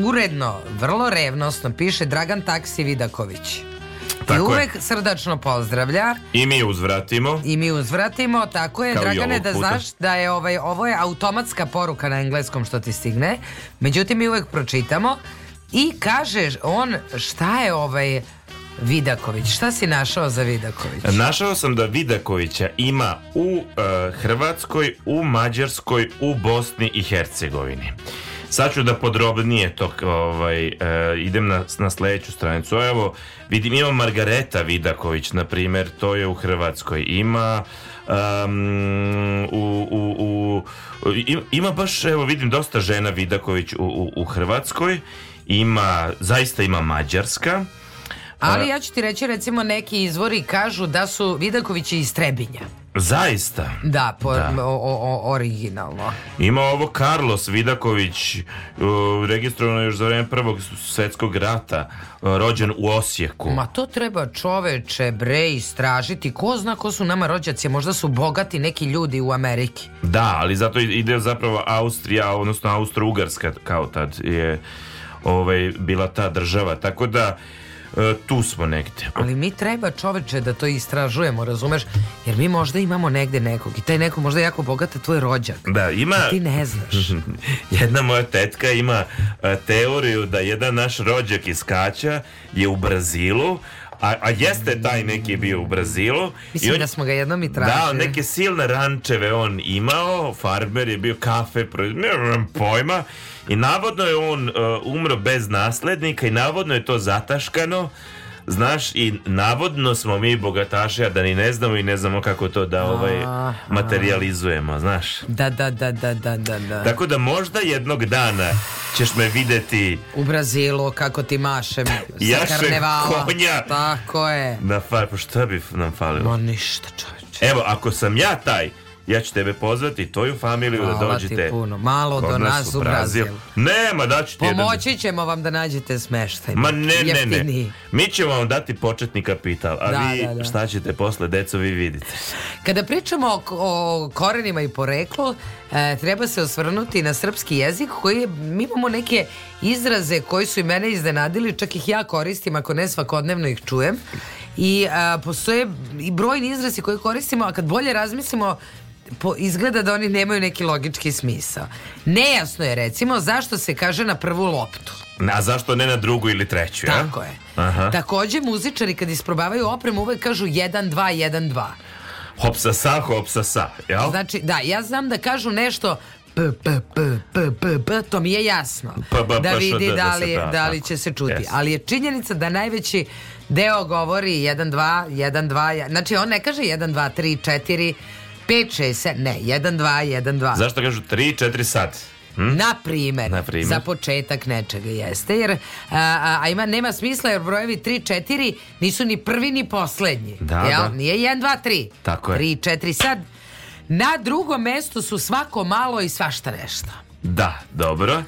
uredno, vrlo revnosno piše Dragan Taksi Vidaković. Tako I uvek je. srdačno pozdravlja. I mi uzvratimo. I mi uzvratimo, tako je. Kao Dragane, da puta. znaš da je ovaj, ovo je automatska poruka na engleskom što ti stigne. Međutim, mi uvek pročitamo. I kažeš on šta je ovaj Vidaković. Šta si našao za Vidaković? Našao sam da Vidakovića ima u uh, Hrvatskoj, u Mađarskoj, u Bosni i Hercegovini. Sad ću da podrobnije to ovaj, uh, idem na, na sledeću stranicu. Evo, vidim, ima Margareta Vidaković, na primer, to je u Hrvatskoj. Ima um, u, u, u, ima baš, evo vidim, dosta žena Vidaković u, u, u Hrvatskoj. Ima, zaista ima Mađarska. Ali ja ću ti reći, recimo, neki izvori kažu da su Vidakovići iz Trebinja. Zaista? Da, po, da. O, o, originalno. Ima ovo Carlos Vidaković, registrovano još za vreme prvog svetskog rata, e, rođen u Osijeku. Ma to treba čoveče, bre, istražiti. Ko zna ko su nama rođaci, možda su bogati neki ljudi u Ameriki. Da, ali zato ide zapravo Austrija, odnosno Austro-Ugarska kao tad je ovaj, bila ta država. Tako da E, tu smo negde. Ali mi treba čoveče da to istražujemo, razumeš? Jer mi možda imamo negde nekog i taj neko možda jako bogata tvoj rođak. Da, ima... A ti ne znaš. Jedna moja tetka ima e, teoriju da jedan naš rođak iz Kaća je u Brazilu, a, a jeste taj neki bio u Brazilu. Mislim I on, da smo ga jednom i tražili. Da, neke silne rančeve on imao, farmer je bio kafe, ne znam pojma, I navodno je on uh, umro bez naslednika i navodno je to zataškano. Znaš, i navodno smo mi bogataši, a da ni ne znamo i ne znamo kako to da ovaj materializujemo, znaš. Da, da, da, da, da, da, da. Tako da možda jednog dana ćeš me videti... U Brazilu, kako ti mašem sa karnevala. konja. Tako je. Na far, pa šta bi nam falilo? Ma ništa, čoveče. Evo, ako sam ja taj ja ću tebe pozvati i tvoju familiju da Hvala da dođete. puno. Malo do nas u Brazil. Brazil. Nema, daću ti Pomoći jedan... ćemo vam da nađete smeštaj. Ma ne, ne, ne. Mi ćemo vam dati početni kapital, a da, vi da, da. šta ćete posle, deco, vi vidite. Kada pričamo o, o korenima i poreklu, e, treba se osvrnuti na srpski jezik koji je, mi imamo neke izraze koji su i mene iznenadili, čak ih ja koristim ako ne svakodnevno ih čujem. I a, e, postoje i brojni izrazi koje koristimo, a kad bolje razmislimo po, izgleda da oni nemaju neki logički smisao. Nejasno je recimo zašto se kaže na prvu loptu. A zašto ne na drugu ili treću? Tako ja? je. Aha. Takođe muzičari kad isprobavaju opremu uvek kažu 1 2 1 2. Hopsa sa, hopsa sa, jel? Znači, da, ja znam da kažu nešto P, p, p, p, p, p, to mi je jasno da, da vidi da li, da li će se čuti ali je činjenica da najveći deo govori 1, 2, 1, 2 znači on ne kaže 1, 2, 3, 4 5, 6, 7, ne, 1, 2, 1, 2. Zašto kažu 3, 4 sati? Hm? Na, primer, za početak nečega jeste, jer a, a, a ima, nema smisla jer brojevi 3, 4 nisu ni prvi ni poslednji. Da, jel? da. Nije 1, 2, 3. Tako je. 3, 4, sad. Na drugom mestu su svako malo i svašta nešto. Da, dobro.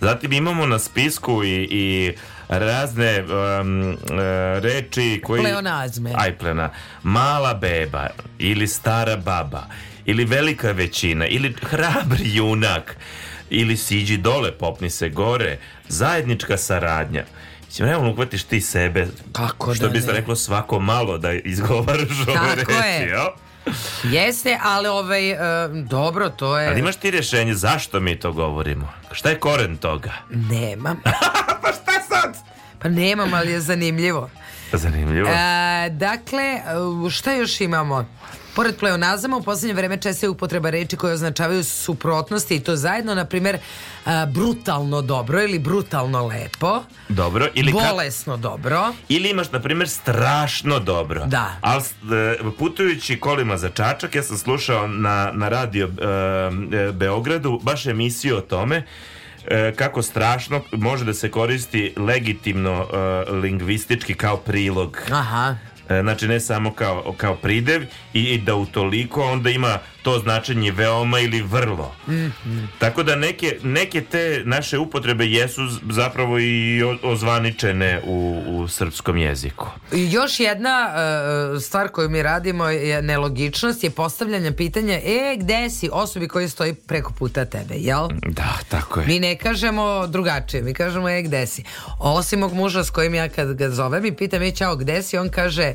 Zatim imamo na spisku i, i razne um, uh, reči koji... Pleonazme. Aj, plena. Mala beba ili stara baba ili velika većina ili hrabri junak ili siđi dole, popni se gore, zajednička saradnja. Mislim, realno uhvatiš ti sebe, Kako što da bi se reklo svako malo da izgovaraš ove reči, je. Jo? Jeste, ali ovaj, e, dobro, to je... Ali imaš ti rješenje zašto mi to govorimo? Šta je koren toga? Nemam. pa Pa nemam, ali je zanimljivo. Zanimljivo. E, dakle, šta još imamo? Pored pleonazama, u poslednje vreme česta je upotreba reči koje označavaju suprotnosti i to zajedno, na primer, e, brutalno dobro ili brutalno lepo. Dobro. Ili bolesno ka... dobro. Ili imaš, na primer, strašno dobro. Da. Ali e, putujući kolima za Čačak, ja sam slušao na, na radio e, e Beogradu baš emisiju o tome E, kako strašno može da se koristi legitimno e, lingvistički kao prilog. Aha. E, znači ne samo kao, kao pridev i, i da utoliko onda ima to značenje veoma ili vrlo. Mm, mm. Tako da neke, neke te naše upotrebe jesu zapravo i ozvaničene u, u srpskom jeziku. Još jedna uh, stvar koju mi radimo je nelogičnost je postavljanje pitanja e, gde si osobi koji stoji preko puta tebe, jel? Da, tako je. Mi ne kažemo drugačije, mi kažemo e, gde si. Osim mog muža s kojim ja kad ga zovem i pitam e, čao, gde si, on kaže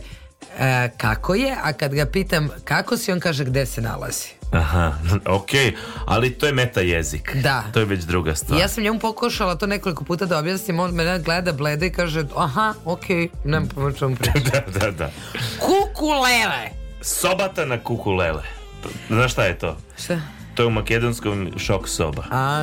e, kako je, a kad ga pitam kako si, on kaže gde se nalazi. Aha, ok, ali to je meta jezik. Da. To je već druga stvar. Ja sam njemu pokušala to nekoliko puta da objasnim, on me gleda bleda i kaže, aha, ok, nemam pomoć čemu da, da, da. Kukulele! Sobata na kukulele. Znaš šta je to? Šta? To je u makedonskom šok soba. A,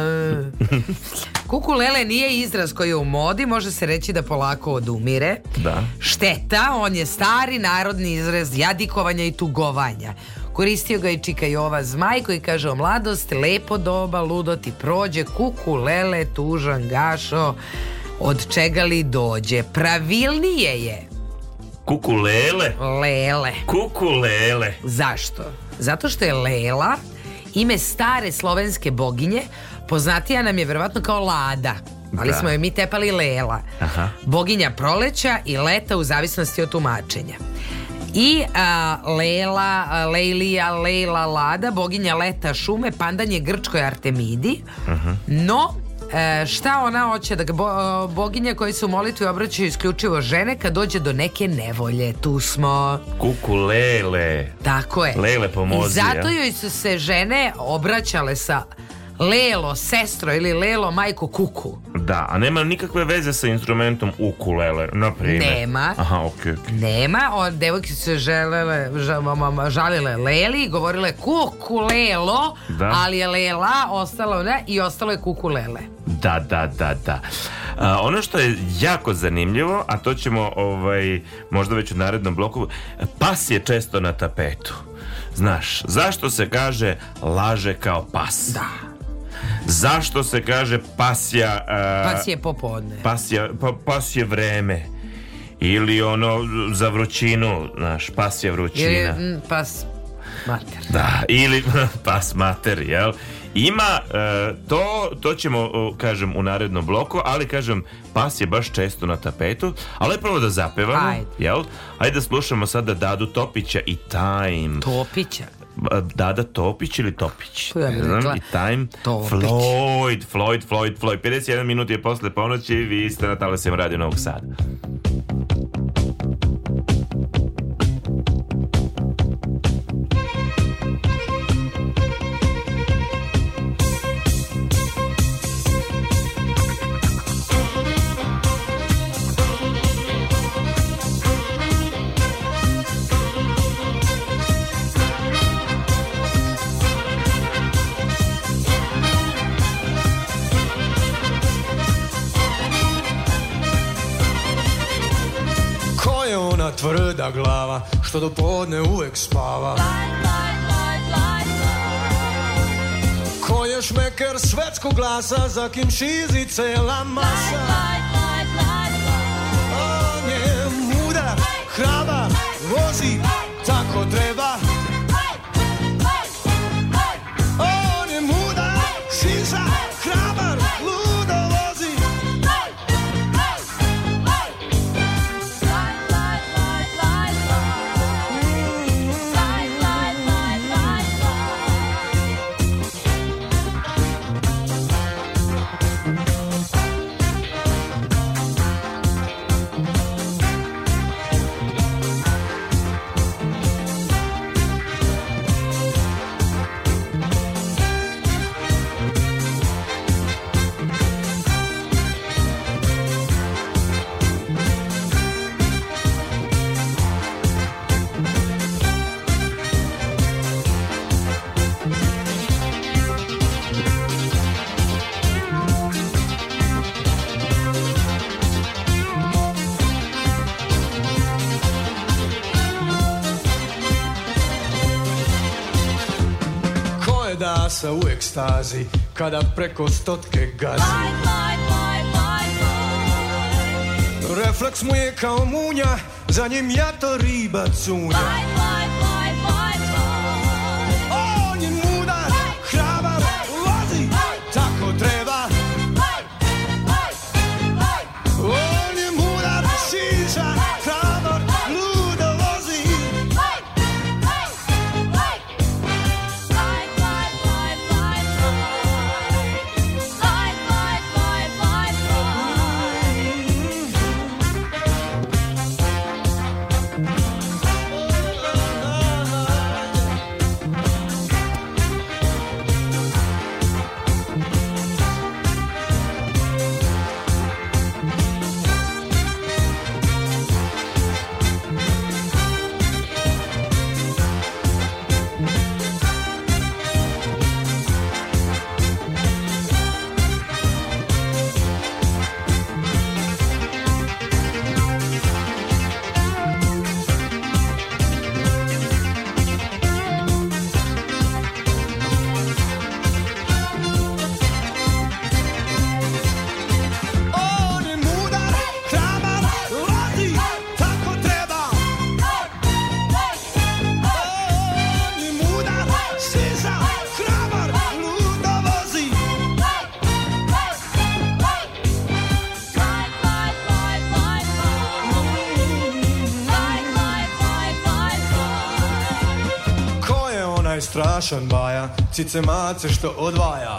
kukulele nije izraz koji je u modi, može se reći da polako odumire. Da. Šteta, on je stari narodni izraz jadikovanja i tugovanja. Koristio ga i Čikajova Jova Zmaj koji kaže o mladost, lepo doba, ludo ti prođe, kukulele, tužan gašo, od čega li dođe. Pravilnije je. Kukulele? Lele. Kukulele. Zašto? Zato što je lela ime stare slovenske boginje, poznatija nam je verovatno kao Lada. Ali da. smo joj mi tepali Lela. Aha. Boginja proleća i leta u zavisnosti od tumačenja. I a, Lela, a, Lejlija, Lejla, Lada, boginja leta šume, pandan je grčkoj Artemidi. Aha. No, E, šta ona hoće da ga bo, e, boginje koji se u molitvi obraćaju isključivo žene kad dođe do neke nevolje tu smo kuku lele tako je lele pomozi i zato joj su se žene obraćale sa lelo sestro ili lelo majko kuku. Da, a nema nikakve veze sa instrumentom ukulele, na primjer. Nema. Aha, okej, okay, okay. Nema, o, devojke su želele, žalile leli, govorile kukulelo, da. ali je lela ostalo ne, i ostalo je kuku, lele. Da, da, da, da. A, ono što je jako zanimljivo, a to ćemo ovaj, možda već u narednom bloku, pas je često na tapetu. Znaš, zašto se kaže laže kao pas? Da. Zašto se kaže pasja... Uh, e, pasje popodne. Pasja, pa, pasje vreme. Ili ono za vrućinu, znaš, pasja vrućina. Ili pas mater. Da, ili pas mater, jel? Ima uh, to, to ćemo kažem u narednom bloku, ali kažem pas je baš često na tapetu, ali prvo da zapevamo, Ajde. jel? Ajde da slušamo sada Dadu Topića i Time. Topića? Dada Topić ili Topić? Ja ne znam, i time Topić. Floyd, Floyd, Floyd, Floyd. 51 minut je posle ponoći i vi ste na talasem radio Novog Sada. glava Što do podne uvek spava Ko je šmeker svetskog glasa Za kim šizi cela masa On je mudar, hrabar, vozi Tako treba sa u ekstazi Kada preko stotke gazi Refleks mu je kao munja Za njim ja to riba cunja vprašan baja, cice mace, što odvaja.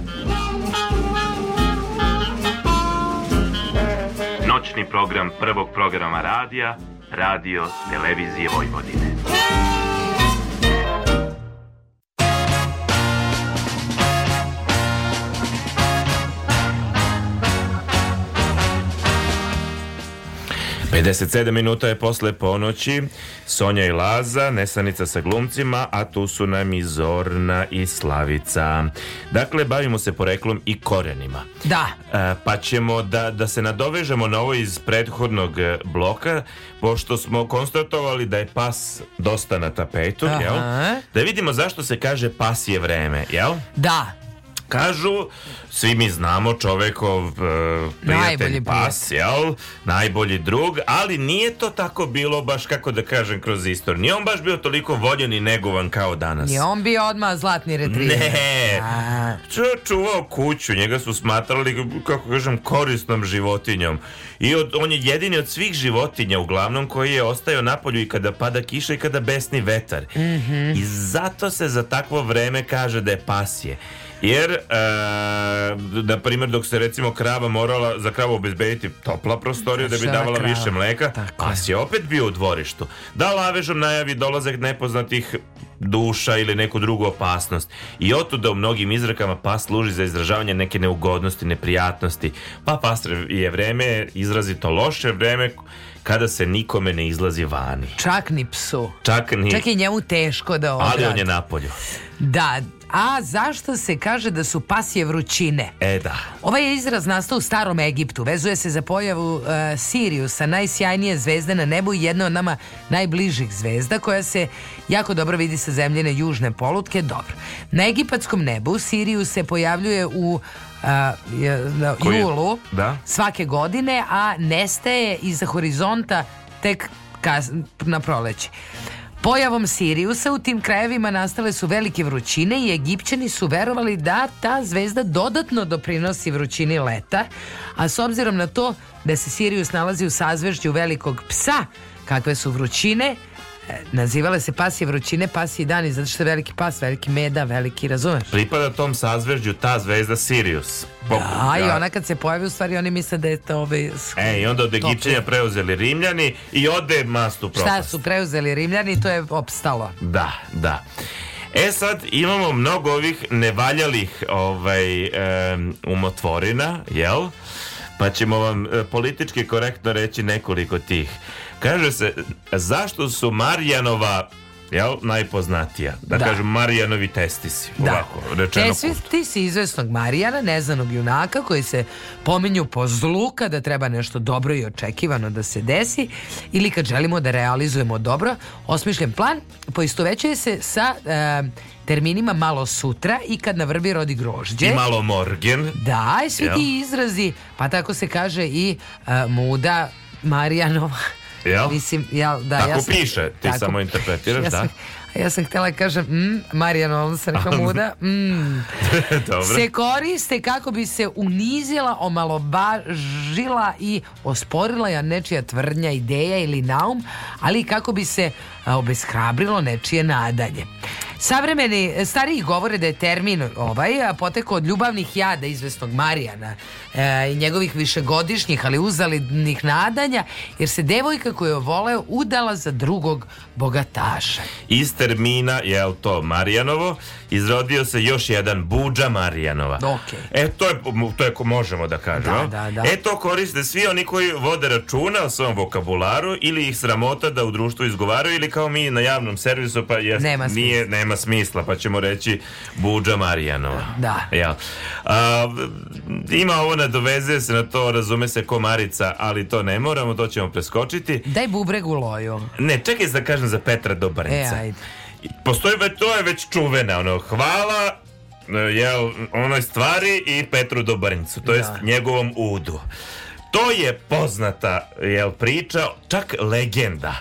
noćni program prvog programa radija, radio televizije Vojvodine. 57 minuta je posle ponoći Sonja i Laza, Nesanica sa glumcima A tu su nam i Zorna i Slavica Dakle, bavimo se poreklom i korenima Da e, Pa ćemo da, da se nadovežemo na ovo iz prethodnog e, bloka Pošto smo konstatovali da je pas dosta na tapetu jel? Da vidimo zašto se kaže pas je vreme jel? Da Kažu, svi mi znamo čovekov e, prijatelj najbolji pas, jel? Najbolji drug, ali nije to tako bilo baš, kako da kažem, kroz istoriju. Nije on baš bio toliko voljen i negovan kao danas. Je on bio odmah zlatni retriver. Ne, Ču, čuvao kuću, njega su smatrali, kako kažem, korisnom životinjom. I od, on je jedini od svih životinja, uglavnom, koji je ostao napolju i kada pada kiša i kada besni vetar. Mm -hmm. I zato se za takvo vreme kaže da je pasje. Jer, e, na primjer, dok se recimo krava morala za kravu obezbediti topla prostorija da bi davala krava. više mleka, Tako pas je opet bio u dvorištu. Da lavežom najavi dolazak nepoznatih duša ili neku drugu opasnost. I otuda u mnogim izrakama pas služi za izražavanje neke neugodnosti, neprijatnosti. Pa pas je vreme, izrazito loše vreme kada se nikome ne izlazi vani. Čak ni psu. Čak ni... Čak i njemu teško da obrati. Ali on je napolju. Da, A zašto se kaže da su pasje vrućine? E da. Ovaj izraz nastao u starom Egiptu. Vezuje se za pojavu uh, e, Siriusa, najsjajnije zvezde na nebu i jedna od nama najbližih zvezda koja se jako dobro vidi sa zemljene južne polutke. Dobro. Na egipatskom nebu Sirius se pojavljuje u a, e, na je? julu da? svake godine, a nestaje iza horizonta tek kas, na proleći. Pojavom Siriusa u tim krajevima nastale su velike vrućine i Egipćani su verovali da ta zvezda dodatno doprinosi vrućini leta, a s obzirom na to da se Sirius nalazi u sazvežđu velikog psa, kakve su vrućine, nazivale se pasije vrućine, pasiji dani, zato što je veliki pas, veliki meda, veliki, razumeš? Pripada tom sazvežđu ta zvezda Sirius. Poput, da, ja. Da. i ona kad se pojavi, u stvari oni misle da je to ovaj... E, i onda od Egipćenja preuzeli Rimljani i ode mastu propast. Šta su preuzeli Rimljani, to je opstalo. Da, da. E sad imamo mnogo ovih nevaljalih ovaj, um, umotvorina, jel? Pa ćemo vam e, politički korektno reći nekoliko tih. Kaže se, zašto su Marjanova jel, najpoznatija. Da, da. kažem, Marijanovi testisi. Da. Ovako, rečeno testisi izvesnog Marijana, neznanog junaka, koji se pominju po zlu kada treba nešto dobro i očekivano da se desi ili kad želimo da realizujemo dobro. Osmišljen plan poistovećuje se sa e, terminima malo sutra i kad na vrbi rodi grožđe. I malo morgen. Da, i svi ti izrazi, pa tako se kaže i e, muda Marijanova Jel? Mislim, ja, da, tako ja sam, piše, ti tako, samo interpretiraš, ja da. sam, da? Ja sam htjela da kažem, mm, se Olsen, muda, mm. se koriste kako bi se unizila, omalobažila i osporila ja nečija tvrdnja, ideja ili naum, ali kako bi se obeshrabrilo nečije nadanje. Savremeni eh, stariji govore da je termin ovaj potekao od ljubavnih jada izvesnog Marijana e, i njegovih višegodišnjih, ali uzalidnih nadanja, jer se devojka koju je voleo udala za drugog bogataša. Iz termina, je to Marijanovo, izrodio se još jedan Buđa Marijanova. Okay. E, to je, to je ko možemo da kažemo. Da, da, da. E, to koriste svi oni koji vode računa o svom vokabularu ili ih sramota da u društvu izgovaraju ili kao mi na javnom servisu, pa je, nema, nije, nema smisla, pa ćemo reći Buđa Marijanova. Da. Ja. A, ima ovo na doveze se na to, razume se ko Marica, ali to ne moramo, to ćemo preskočiti. Daj bubreg u loju. Ne, čekaj da kažem za Petra Dobarnica. E, ajde. Postoji to je već čuvena, ono, hvala e, jel, onoj stvari i Petru Dobrincu, to da. jest njegovom udu. To je poznata jel, priča, čak legenda.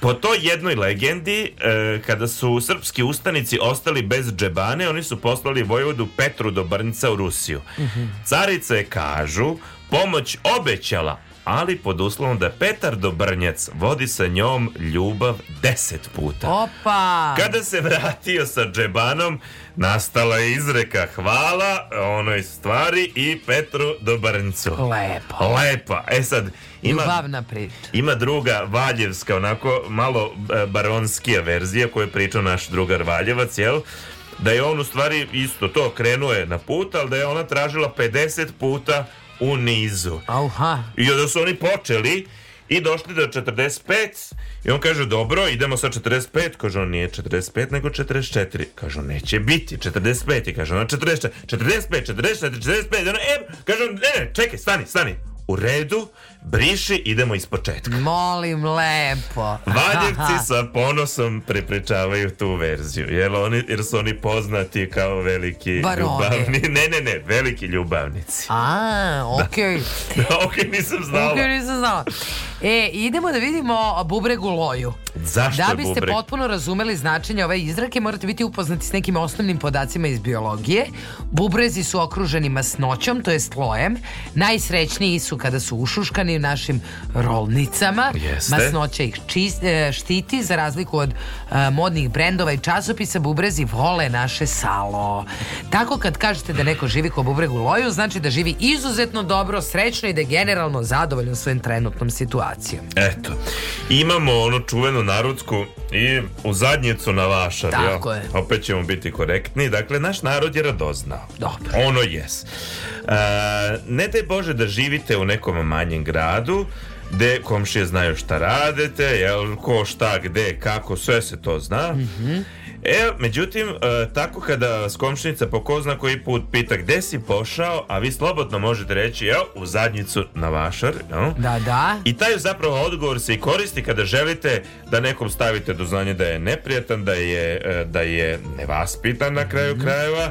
Po toj jednoj legendi, e, kada su srpski ustanici ostali bez džebane, oni su poslali vojvodu Petru do Brnca u Rusiju. Mm -hmm. Carica kažu, pomoć obećala, ali pod uslovom da Petar Dobrnjac vodi sa njom ljubav deset puta. Opa! Kada se vratio sa džebanom, nastala je izreka hvala onoj stvari i Petru Dobarncu. Lepo. Lepa. E sad, ima, Ljubavna priča. Ima druga Valjevska, onako malo e, baronskija verzija koju je pričao naš drugar Valjevac, jel? Da je on u stvari isto to krenuje na put, ali da je ona tražila 50 puta u nizu. Aha. I da su oni počeli I došli do 45 i on kaže dobro, idemo sa 45. Kaže on nije 45 nego 44. Kaže on neće biti 45. I kaže on 44, 45, 44, 45. I ono, e, kaže on ne, ne, čekaj, stani, stani. U redu, briši, idemo iz početka. Molim lepo. Valjevci sa ponosom prepričavaju tu verziju, jer, oni, jer su oni poznati kao veliki Barone. ljubavni. Ne, ne, ne, veliki ljubavnici. A, okej. Okay. Da. okej, okay, nisam znala. Okej, okay, nisam znala. E, idemo da vidimo bubregu loju. Zašto Da biste bubreg? potpuno razumeli značenje ove izrake, morate biti upoznati s nekim osnovnim podacima iz biologije. Bubrezi su okruženi masnoćom, to je slojem. Najsrećniji su kada su ušuškani u našim rolnicama. Jeste. Masnoća ih čist, e, štiti, za razliku od e, modnih brendova i časopisa, bubrezi vole naše salo. Tako kad kažete da neko živi ko bubregu loju, znači da živi izuzetno dobro, srećno i da je generalno zadovoljan svojim trenutnom situacijom civilizacija. Eto, imamo ono čuveno narodsku i u zadnjicu na vaša. Tako je. Opet ćemo biti korektni. Dakle, naš narod je radoznao. Dobro. Ono jes. E, ne daj Bože da živite u nekom manjem gradu, gde komšije znaju šta radite, jel, ko šta, gde, kako, sve se to zna. Mm E, međutim, e, tako kada skomšnica po ko zna koji put pita gde si pošao, a vi slobodno možete reći, evo, u zadnjicu na vašar. Evo. Da, da. I taj zapravo odgovor se i koristi kada želite da nekom stavite do znanja da je neprijatan, da je, e, da je nevaspitan na kraju mm. krajeva,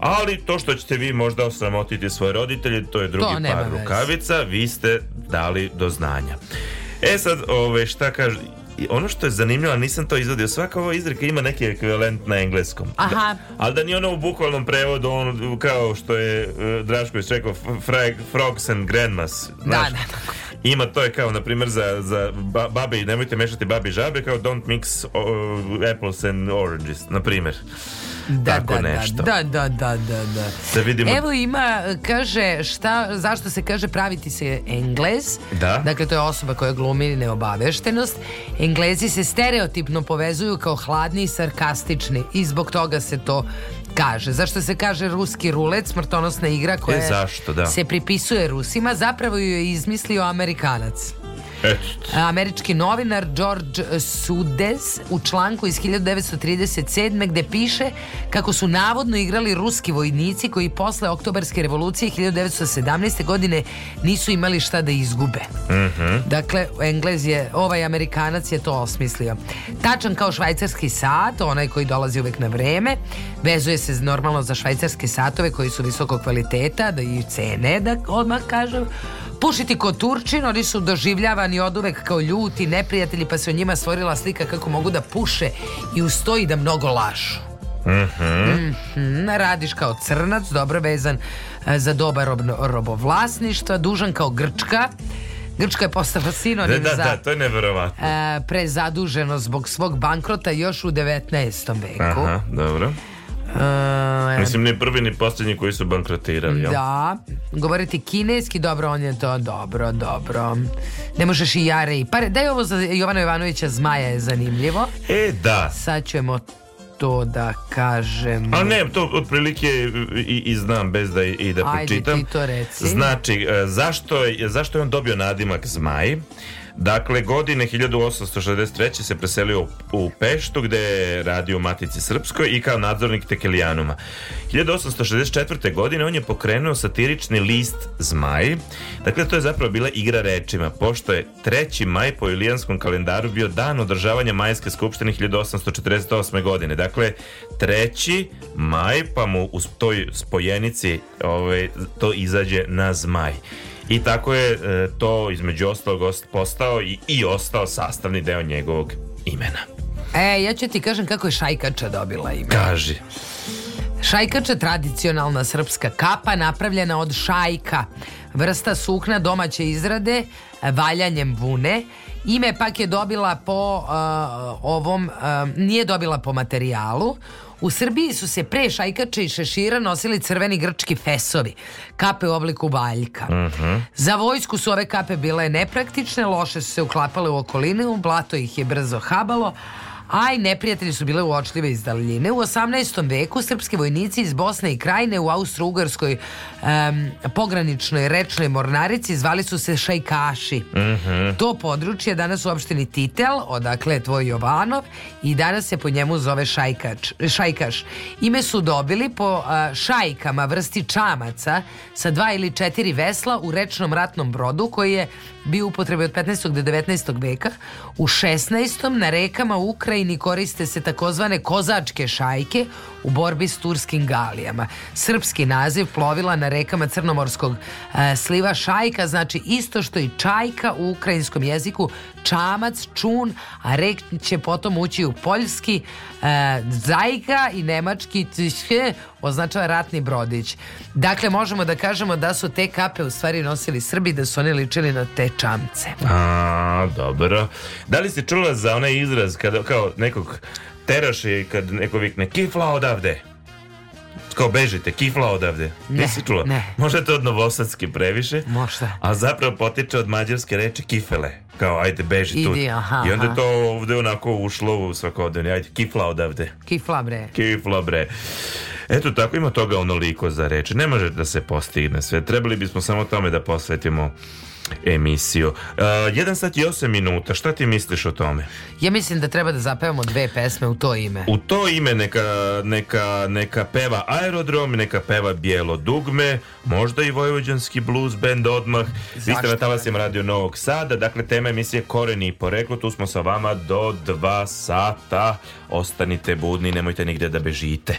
ali to što ćete vi možda osramotiti svoje roditelje, to je drugi to par rukavica, vi ste dali do znanja. E sad, ove, šta kažu, I ono što je zanimljivo, nisam to izvodio, svaka ova izreka ima neki ekvivalent na engleskom. Aha. Da, ali da nije ono u bukvalnom prevodu, on, kao što je uh, e, Drašković rekao, frag, frogs and grandmas. Da, znaš, da, da. Ima to je kao, na primjer, za, za ba, babi, nemojte mešati babi žabe, kao don't mix uh, apples and oranges, na primjer da, tako da, da, nešto. Da, da, da, da, da. da vidimo. Evo ima, kaže, šta, zašto se kaže praviti se Englez? Da. Dakle, to je osoba koja glumi neobaveštenost. Englezi se stereotipno povezuju kao hladni i sarkastični i zbog toga se to kaže. Zašto se kaže ruski rulet, smrtonosna igra e, koja e, zašto, da. se pripisuje Rusima, zapravo ju je izmislio Amerikanac. Američki novinar George Sudes u članku iz 1937. gde piše kako su navodno igrali ruski vojnici koji posle oktobarske revolucije 1917. godine nisu imali šta da izgube. Mm -hmm. Dakle, Englez je, ovaj Amerikanac je to osmislio. Tačan kao švajcarski sat, onaj koji dolazi uvek na vreme, vezuje se normalno za švajcarske satove koji su visokog kvaliteta, da i cene, da odmah kažem, Pušiti ko Turčin, oni su doživljavani od uvek kao ljuti, neprijatelji, pa se o njima stvorila slika kako mogu da puše i ustoji da mnogo lažu. Mm -hmm. Mm -hmm. Radiš kao crnac, dobro vezan e, za doba robno, robovlasništva, dužan kao Grčka. Grčka je postala sinonim da, da, za da, to je nevjerovatno. E, prezaduženo zbog svog bankrota još u 19. veku. Aha, dobro. Uh, Mislim, ne prvi, ni poslednji koji su bankrotirali. Jel? Da. Govoriti kineski, dobro, on je to dobro, dobro. Ne možeš i jare i pare. Daj ovo za Jovana Jovanovića Zmaja je zanimljivo. E, da. Sad ćemo to da kažem. A ne, to otprilike i, i znam bez da i, da Ajde, pročitam. Ti to reci. Znači, e, zašto, zašto je on dobio nadimak Zmaj? Dakle, godine 1863. se preselio u Peštu gde je radio u Matici Srpskoj i kao nadzornik Tekelijanuma. 1864. godine on je pokrenuo satirični list Zmaj. Dakle, to je zapravo bila igra rečima, pošto je 3. maj po ilijanskom kalendaru bio dan održavanja Majske skupštine 1848. godine. Dakle, 3. maj, pa mu u toj spojenici ovaj, to izađe na Zmaj. I tako je e, to između ostalog postao i, i ostao sastavni deo njegovog imena. E, ja ću ti kažem kako je Šajkača dobila ime. Kaži. Šajkača tradicionalna srpska kapa napravljena od šajka, vrsta sukna domaće izrade valjanjem vune, Ime pak je dobila po uh, ovom, uh, nije dobila po materijalu. U Srbiji su se pre šajkače i šešira nosili crveni grčki fesovi, kape u obliku valjka. Uh mhm. -huh. Za vojsku su ove kape bile nepraktične, loše su se uklapale u okolinu, blato ih je brzo habalo, Aj, neprijatelji su bile uočljive iz daljine. U 18. veku srpski vojnici iz Bosne i Krajine u Austro-Ugarskoj um, pograničnoj rečnoj mornarici zvali su se šajkaši. Mm -hmm. To područje danas u opštini Titel, odakle je tvoj Jovanov, i danas se po njemu zove šajkač, šajkaš. Ime su dobili po uh, šajkama vrsti čamaca sa dva ili četiri vesla u rečnom ratnom brodu koji je bio upotrebe od 15. do 19. veka, u 16. na rekama u Ukrajini koriste se takozvane kozačke šajke u borbi s turskim galijama. Srpski naziv plovila na rekama crnomorskog e, sliva šajka znači isto što i čajka u ukrajinskom jeziku, čamac, čun, a rek će potom ući u poljski, e, zajka i nemački tške, označava ratni brodić. Dakle, možemo da kažemo da su te kape u stvari nosili Srbi, da su oni ličili na te čamce. A, dobro. Da li ste čula za onaj izraz kada, kao nekog teraše kad neko vikne kifla odavde? kao bežite, kifla odavde. Ne, Nisi čula? Ne. Možda to od novosadske previše. Možda. A zapravo potiče od mađarske reči kifele. Kao, ajde, beži tu. I onda to ovde onako ušlo u svakodnevni. Ajde, kifla odavde. Kifla bre. Kifla bre. Eto tako ima toga onoliko za reći. Ne može da se postigne sve. Trebali bismo samo tome da posvetimo emisiju. Uh, jedan sat i osam minuta, šta ti misliš o tome? Ja mislim da treba da zapevamo dve pesme u to ime. U to ime neka, neka, neka peva aerodrom, neka peva bijelo dugme, možda i vojvođanski blues band odmah. Zašto? Vi ste na talasima radio Novog Sada, dakle tema emisije Koreni i poreklo, tu smo sa vama do dva sata. Ostanite budni, nemojte nigde da bežite.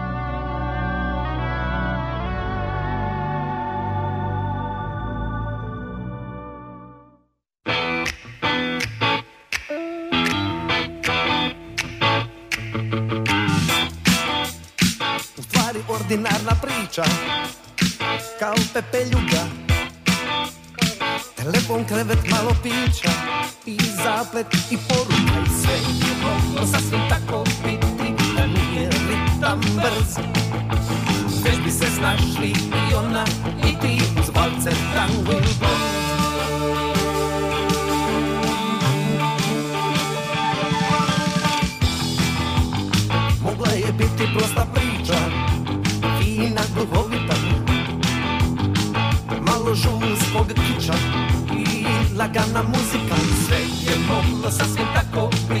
ordinarna priča Kao pepeljuga Telefon, krevet, malo pića I zaplet i poruka I sve je moglo sasvim tako biti Da nije ritam brz Već bi se snašli i ona i ti Uz valce tango i bol Mogla je biti prosta priča duchowita Malo żółskog kicza i lagana muzyka Sve je moglo sasvim tako prije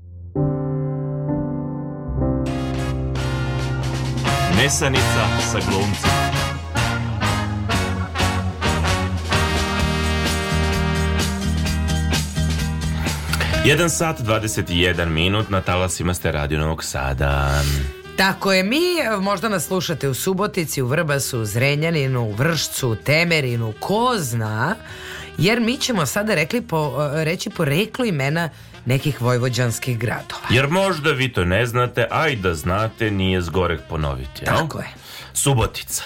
Mesanica sa glumcima. Jedan sat 21 minut na talasima ste radio Novog Sada. Tako je, mi e, možda nas slušate u Subotici, u Vrbasu, u Zrenjaninu, u Vršcu, Temerinu, ko zna, jer mi ćemo sada rekli po, e, reći po reklu imena nekih vojvođanskih gradova. Jer možda vi to ne znate, a i da znate nije zgorek ponoviti. Jel? Tako je. Subotica.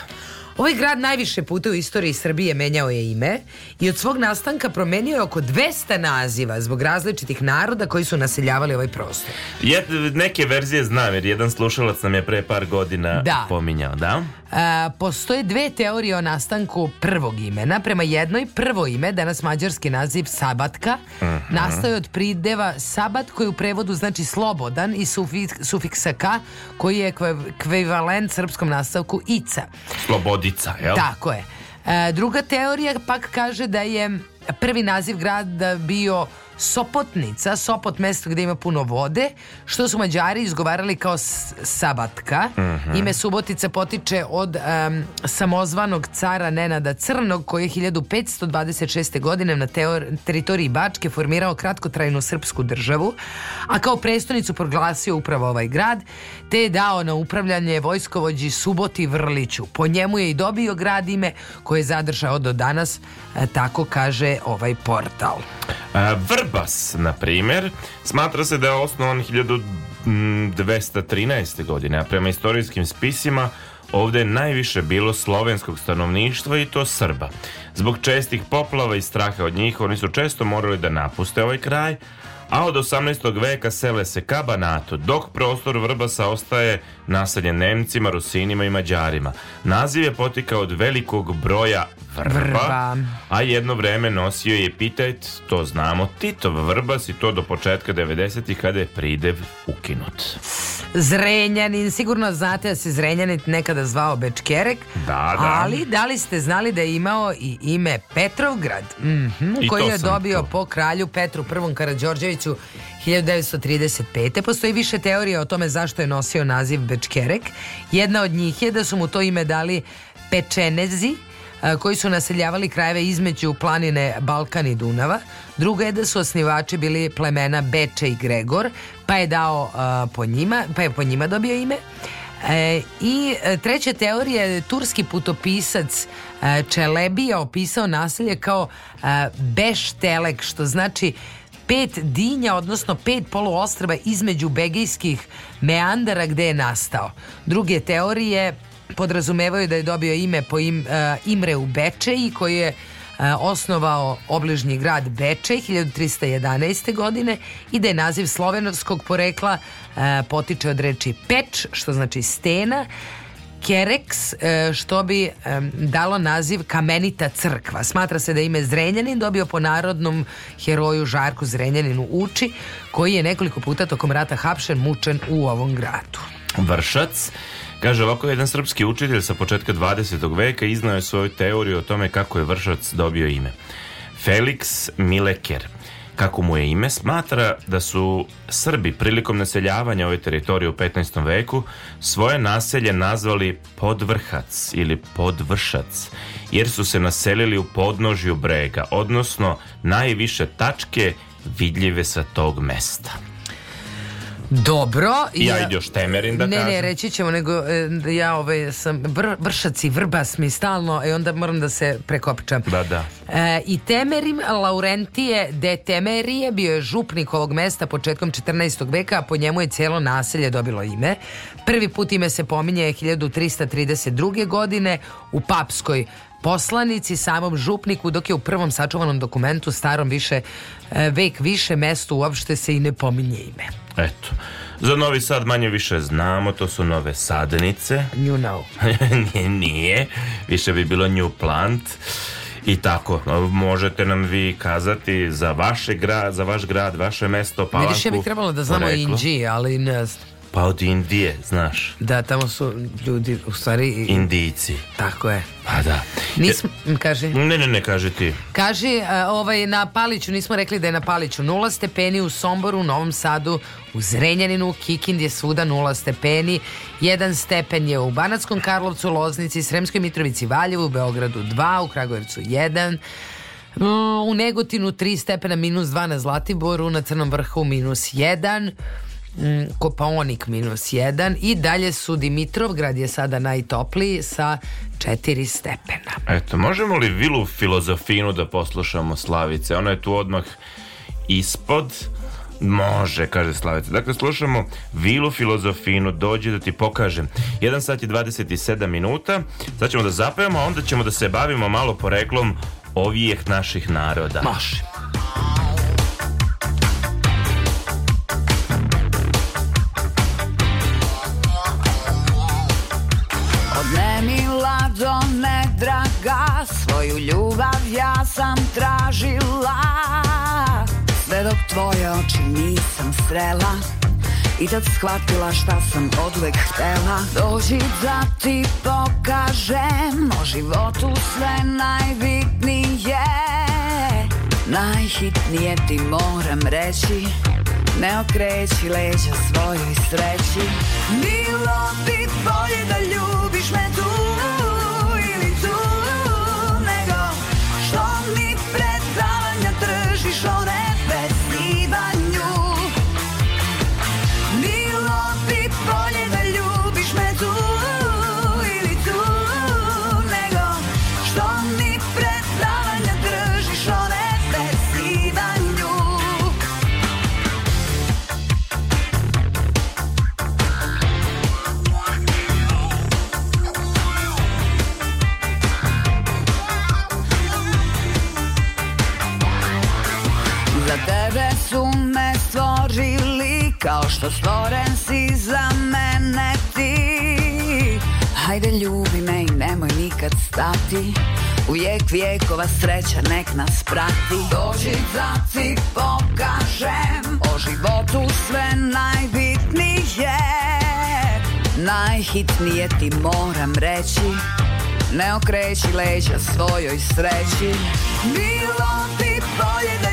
Ovaj grad najviše puta u istoriji Srbije menjao je ime i od svog nastanka promenio je oko 200 naziva zbog različitih naroda koji su naseljavali ovaj prostor. Je, neke verzije znam jer jedan slušalac nam je pre par godina da. pominjao, da? postoje dve teorije o nastanku prvog imena. Prema jednoj, prvo ime, danas mađarski naziv Sabatka, uh mhm. -huh. nastaje od prideva Sabat, koji u prevodu znači slobodan i sufiks, sufiksa ka, koji je ekvivalent srpskom nastavku ica. Slobodica, jel? Tako je. E, druga teorija pak kaže da je prvi naziv grada bio Sopotnica, Sopot mesto gde ima puno vode, što su Mađari izgovarali kao Sabatka. Mm -hmm. Ime Subotica potiče od um, samozvanog cara Nenada Crnog koji je 1526. godine na teritoriji Bačke formirao kratkotrajnu srpsku državu, a kao prestonicu proglasio upravo ovaj grad, te je dao na upravljanje vojskovođi Suboti Vrliću. Po njemu je i dobio grad ime koje je zadržao do danas, e, tako kaže ovaj portal. A, e, vr Vrbas, na primjer, smatra se da je osnovan 1213. godine, a prema istorijskim spisima ovdje je najviše bilo slovenskog stanovništva i to Srba. Zbog čestih poplava i straha od njih oni su često morali da napuste ovaj kraj, a od 18. veka sele se ka Banatu, dok prostor Vrbasa ostaje naseljen Nemcima, Rusinima i Mađarima. Naziv je potikao od velikog broja vrba, vrba. a jedno vreme nosio je epitet, to znamo, Titov vrba, si to do početka 90. ih kada je pridev ukinut. Zrenjanin, sigurno znate da se Zrenjanin nekada zvao Bečkerek, da, da. ali da li ste znali da je imao i ime Petrovgrad, mm -hmm, koji je dobio to. po kralju Petru I. Karadžorđeviću 1935. Postoji više teorija o tome zašto je nosio naziv Bečkerek. Jedna od njih je da su mu to ime dali Pečenezi, koji su naseljavali krajeve između planine Balkan i Dunava. Druga je da su osnivači bili plemena Beče i Gregor, pa je dao po njima, pa je po njima dobio ime. E, I e, treća teorija je turski putopisac e, Čelebija opisao naselje kao e, Beštelek, što znači pet dinja, odnosno pet poluostrava između begijskih meandara gde je nastao. Druge teorije podrazumevaju da je dobio ime po im, e, Imreu Bečeji koji je e, osnovao obližnji grad Bečej 1311. godine i da je naziv slovenovskog porekla e, potiče od reči peč, što znači stena, Kereks, što bi dalo naziv Kamenita crkva. Smatra se da ime Zrenjanin dobio po narodnom heroju Žarku Zrenjaninu Uči, koji je nekoliko puta tokom rata hapšen, mučen u ovom gradu. Vršac Kaže, ovako jedan srpski učitelj sa početka 20. veka iznao je svoju teoriju o tome kako je Vršac dobio ime. Felix Mileker, kako mu je ime, smatra da su Srbi prilikom naseljavanja ove teritorije u 15. veku svoje naselje nazvali Podvrhac ili Podvršac, jer su se naselili u podnožju brega, odnosno najviše tačke vidljive sa tog mesta. Dobro. I ja, ja ide još temerin da ne, kažem. Ne, ne, reći ćemo, nego e, da ja ovaj sam br, vršac i vrbas mi stalno i e, onda moram da se prekopčam. Da, da. E, I temerim Laurentije de Temerije bio je župnik ovog mesta početkom 14. veka, a po njemu je celo naselje dobilo ime. Prvi put ime se pominje 1332. godine u papskoj poslanici samom župniku dok je u prvom sačuvanom dokumentu starom više e, vek više mesto uopšte se i ne pominje ime. Eto. Za Novi Sad manje više znamo, to su nove sadnice. New now. nije, nije, više bi bilo new plant. I tako, možete nam vi kazati za vaše grad, za vaš grad, vaše mesto, Palanku. Više bi trebalo da znamo Inđi, ali ne znam. Pa od Indije, znaš. Da, tamo su ljudi, u stvari... Indijci. Tako je. Pa da. Nismo, kaže... Ne, ne, ne, kaže ti. Kaže, ovaj, na Paliću, nismo rekli da je na Paliću nula stepeni, u Somboru, u Novom Sadu, u Zrenjaninu, Kikind je svuda nula stepeni, jedan stepen je u Banackom Karlovcu, Loznici, Sremskoj Mitrovici, Valjevu, u Beogradu dva, u Kragujevcu jedan, mm, u Negotinu 3 stepena, minus 2 na Zlatiboru, na Crnom vrhu minus 1, m, mm, Kopaonik minus 1 i dalje su Dimitrovgrad je sada najtopliji sa 4 stepena. Eto, možemo li Vilu Filozofinu da poslušamo Slavice? Ona je tu odmah ispod Može, kaže Slavica. Dakle, slušamo Vilu Filozofinu, dođe da ti pokažem. 1 sat je 27 minuta. Sad ćemo da zapevamo, a onda ćemo da se bavimo malo poreklom ovijeh naših naroda. Može. Tvoju ljubav ja sam tražila Sve dok tvoje oči nisam srela I tad shvatila šta sam odvek htela Dođi da ti pokažem O životu sve najbitnije Najhitnije ti moram reći Ne okreći leđa svojoj sreći Bilo bi bolje da ljubiš me tu Kao što stvoren si za mene ti Hajde ljubi me i nemoj nikad stati Uvijek vijekova sreća nek nas prati Dođi da ti pokažem O životu sve najbitnije Najhitnije ti moram reći Ne okreći leđa svojoj sreći Bilo ti bolje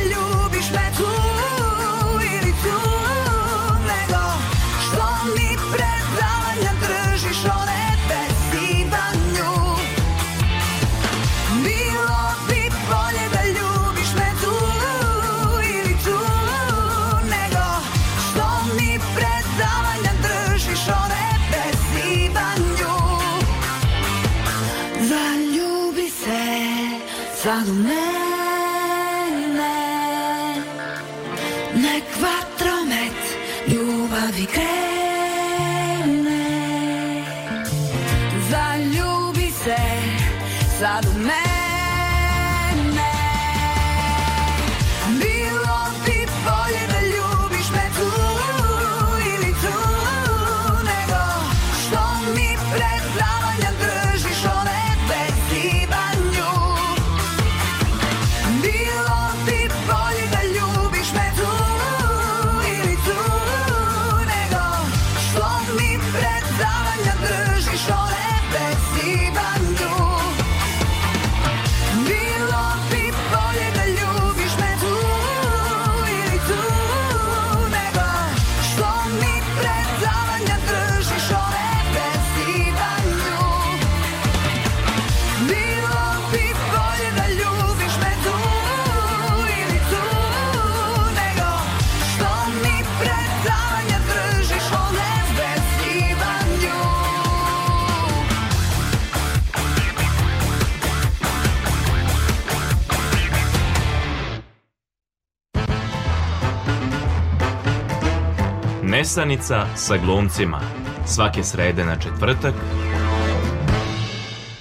Pisanica sa glumcima. Svake srede na četvrtak.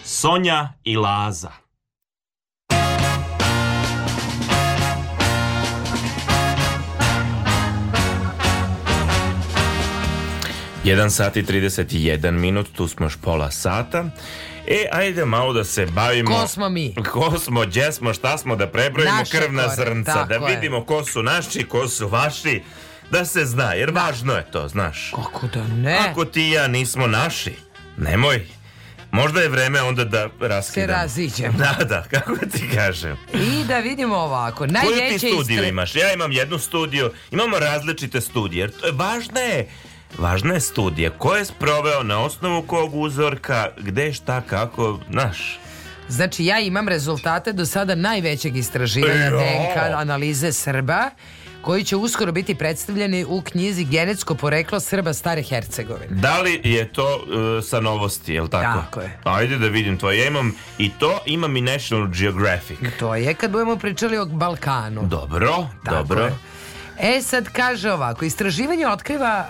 Sonja i Laza. Jedan sat i 31 minut, tu smo još pola sata. E, ajde malo da se bavimo... Ko smo mi? Ko smo, gdje smo, šta smo, da prebrojimo Naše krvna kore, zrnca, da vidimo je. ko su naši, ko su vaši da se zna, jer da. važno je to, znaš. Kako da ne? Ako ti i ja nismo naši, nemoj. Možda je vreme onda da raskidamo. Se raziđemo. Da, da, kako ti kažem. I da vidimo ovako. Najveće Koju ti studiju istre... imaš? Ja imam jednu studiju, imamo različite studije. Jer to je, važna je Važna je studija Ko je sproveo na osnovu kog uzorka, gde, šta, kako, znaš. Znači ja imam rezultate do sada najvećeg istraživanja ja. DNK analize Srba koji će uskoro biti predstavljeni u knjizi Genetsko poreklo Srba Stare Hercegovine. Da li je to uh, sa novosti, je li tako? Tako je. Ajde da vidim to. Ja imam i to, imam i National Geographic. To je kad budemo pričali o Balkanu. Dobro, tako dobro. Je. E sad kaže ovako, istraživanje otkriva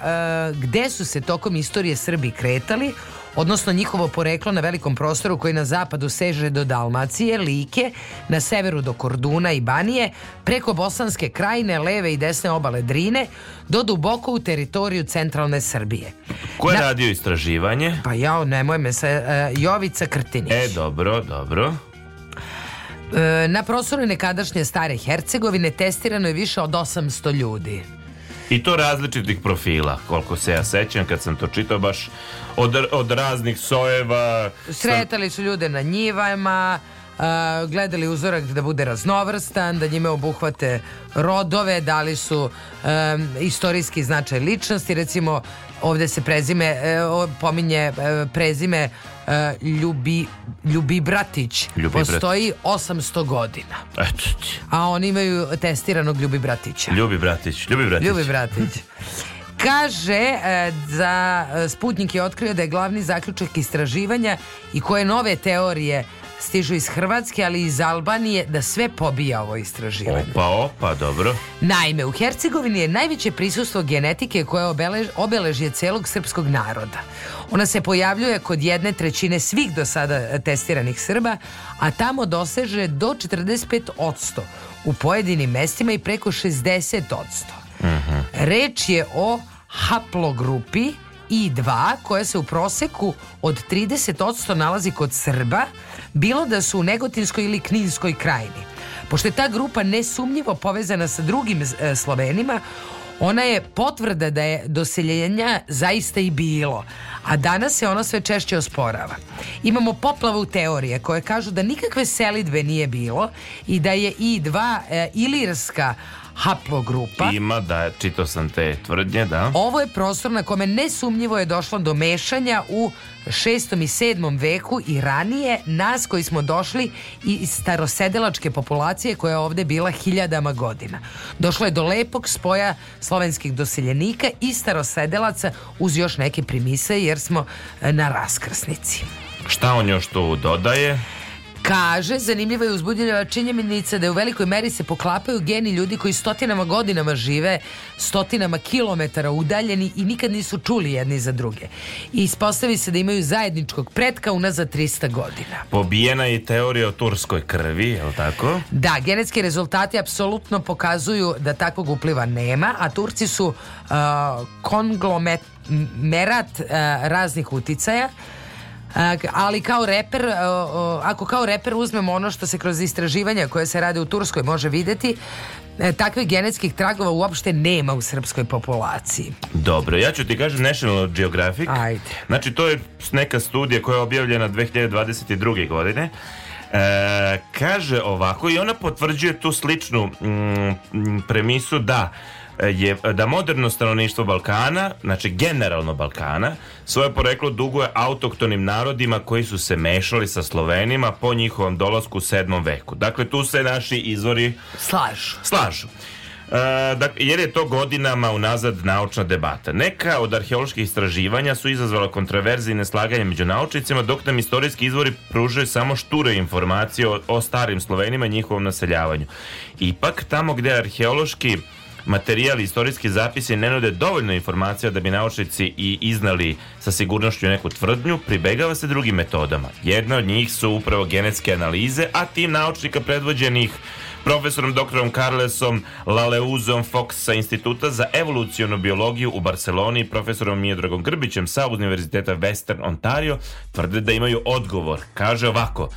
uh, gde su se tokom istorije Srbi kretali, odnosno njihovo poreklo na velikom prostoru koji na zapadu seže do Dalmacije, Like, na severu do Korduna i Banije, preko Bosanske krajine, leve i desne obale Drine, do duboko u teritoriju centralne Srbije. Ko je na... radio istraživanje? Pa ja, nemoj me se, uh, Jovica Krtinić. E, dobro, dobro. E, na prostoru nekadašnje stare Hercegovine testirano je više od 800 ljudi. I to različitih profila, koliko se ja sećam kad sam to čitao baš od, od raznih sojeva. Sretali su ljude na njivajma, gledali uzorak da bude raznovrstan, da njime obuhvate rodove, dali su um, istorijski značaj ličnosti, recimo ovde se prezime, e, pominje e, prezime e, Ljubi, Ljubi Bratić Ljubi postoji Bratić. 800 godina. Eto A oni imaju testiranog Ljubi Bratića. Ljubi Bratić, Ljubi Bratić. Ljubi Bratić. Kaže e, za e, Sputnik je otkrio da je glavni zaključak istraživanja i koje nove teorije stižu iz Hrvatske, ali i iz Albanije, da sve pobija ovo istraživanje. Opa, opa, dobro. Naime, u Hercegovini je najveće prisustvo genetike koje obelež, obeležje celog srpskog naroda. Ona se pojavljuje kod jedne trećine svih do sada e, testiranih Srba, a tamo doseže do 45 odsto, u pojedinim mestima i preko 60 odsto. Reč je o haplogrupi I2 koja se u proseku od 30% nalazi kod Srba, bilo da su u Negotinskoj ili Kninskoj krajini. Pošto je ta grupa nesumnjivo povezana sa drugim e, Slovenima, ona je potvrda da je doseljenja zaista i bilo, a danas se ono sve češće osporava. Imamo poplavu teorije koje kažu da nikakve selidbe nije bilo i da je I2 e, ilirska haplogrupa. Ima, da, čitao sam te tvrdnje, da. Ovo je prostor na kome nesumnjivo je došlo do mešanja u 6. i 7. veku i ranije nas koji smo došli iz starosedelačke populacije koja je ovde bila hiljadama godina. Došlo je do lepog spoja slovenskih doseljenika i starosedelaca uz još neke primise jer smo e, na raskrsnici. Šta on još tu dodaje? Kaže, zanimljiva je uzbudljiva činjenica da u velikoj meri se poklapaju geni ljudi koji stotinama godinama žive, stotinama kilometara udaljeni i nikad nisu čuli jedni za druge. I ispostavi se da imaju zajedničkog pretka unazad 300 godina. Pobijena je teorija o turskoj krvi, je li tako? Da, genetski rezultati apsolutno pokazuju da takvog upliva nema, a Turci su uh, konglomerat uh, raznih uticaja, ali kao reper, ako kao reper uzmemo ono što se kroz istraživanja koje se rade u Turskoj može videti, e, takvih genetskih tragova uopšte nema u srpskoj populaciji. Dobro, ja ću ti kažem National Geographic. Ajde. Znači, to je neka studija koja je objavljena 2022. godine. E, kaže ovako i ona potvrđuje tu sličnu mm, mm premisu da je da moderno stanovništvo Balkana, znači generalno Balkana, svoje poreklo duguje autoktonim narodima koji su se mešali sa Slovenima po njihovom dolasku u 7. veku. Dakle, tu se naši izvori slažu. slažu. E, dak, jer je to godinama unazad naučna debata. Neka od arheoloških istraživanja su izazvala kontraverze i neslaganje među naučnicima, dok nam istorijski izvori pružaju samo šture informacije o, o starim Slovenima i njihovom naseljavanju. Ipak, tamo gde arheološki Materijal i istorijski zapisi ne nude dovoljno informacija da bi naučnici i iznali sa sigurnošću neku tvrdnju, pribegava se drugim metodama. Jedna od njih su upravo genetske analize, a tim naučnika predvođenih profesorom doktorom Carlesom Laleuzom Fox sa Instituta za evolucijonu biologiju u Barceloni i profesorom Mijedragom Grbićem sa Univerziteta Western Ontario tvrde da imaju odgovor. Kaže ovako,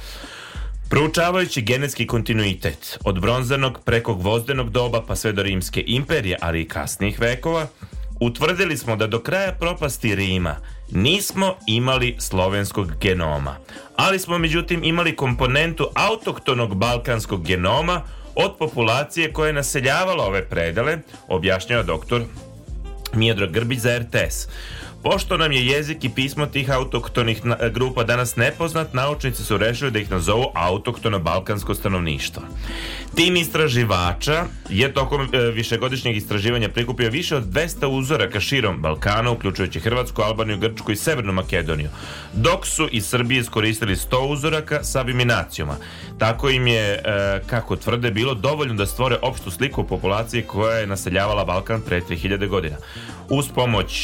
Proučavajući genetski kontinuitet od bronzanog preko gvozdenog doba pa sve do rimske imperije, ali i kasnijih vekova, utvrdili smo da do kraja propasti Rima nismo imali slovenskog genoma, ali smo međutim imali komponentu autoktonog balkanskog genoma od populacije koja je naseljavala ove predele, objašnjava doktor Mijedro Grbić za RTS. Pošto nam je jezik i pismo tih autoktonih e, grupa danas nepoznat, naučnici su rešili da ih nazovu autoktono balkansko stanovništvo. Tim istraživača je tokom e, višegodišnjeg istraživanja prikupio više od 200 uzoraka širom Balkana, uključujući Hrvatsku, Albaniju, Grčku i Severnu Makedoniju, dok su iz Srbije iskoristili 100 uzoraka sa viminacijoma. Tako im je, e, kako tvrde, bilo dovoljno da stvore opštu sliku populacije koja je naseljavala Balkan pre 3000 godina. Uz pomoć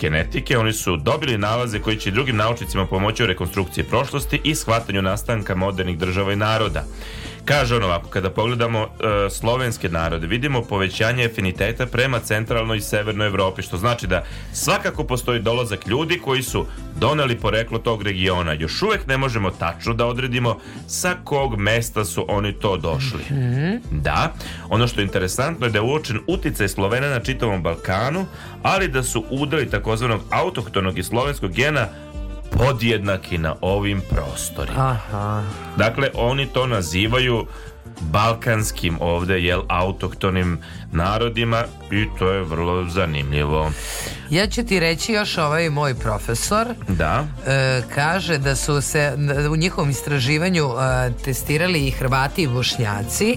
genetike oni su dobili nalaze koji će drugim naučnicima pomoći u rekonstrukciji prošlosti i shvatanju nastanka modernih država i naroda. Kaže on ovako, kada pogledamo e, slovenske narode, vidimo povećanje afiniteta prema centralnoj i severnoj Evropi, što znači da svakako postoji dolazak ljudi koji su doneli poreklo tog regiona. Još uvek ne možemo tačno da odredimo sa kog mesta su oni to došli. Mm -hmm. Da, ono što je interesantno je da je uočen uticaj Slovena na čitavom Balkanu, ali da su udali takozvanog autohtonog i slovenskog gena podjednaki na ovim prostorima. Aha. Dakle, oni to nazivaju balkanskim ovde, jel autohtonim narodima i to je vrlo zanimljivo. Ja ću ti reći još ovaj moj profesor. Da. E, kaže da su se u njihovom istraživanju e, testirali i Hrvati i Bošnjaci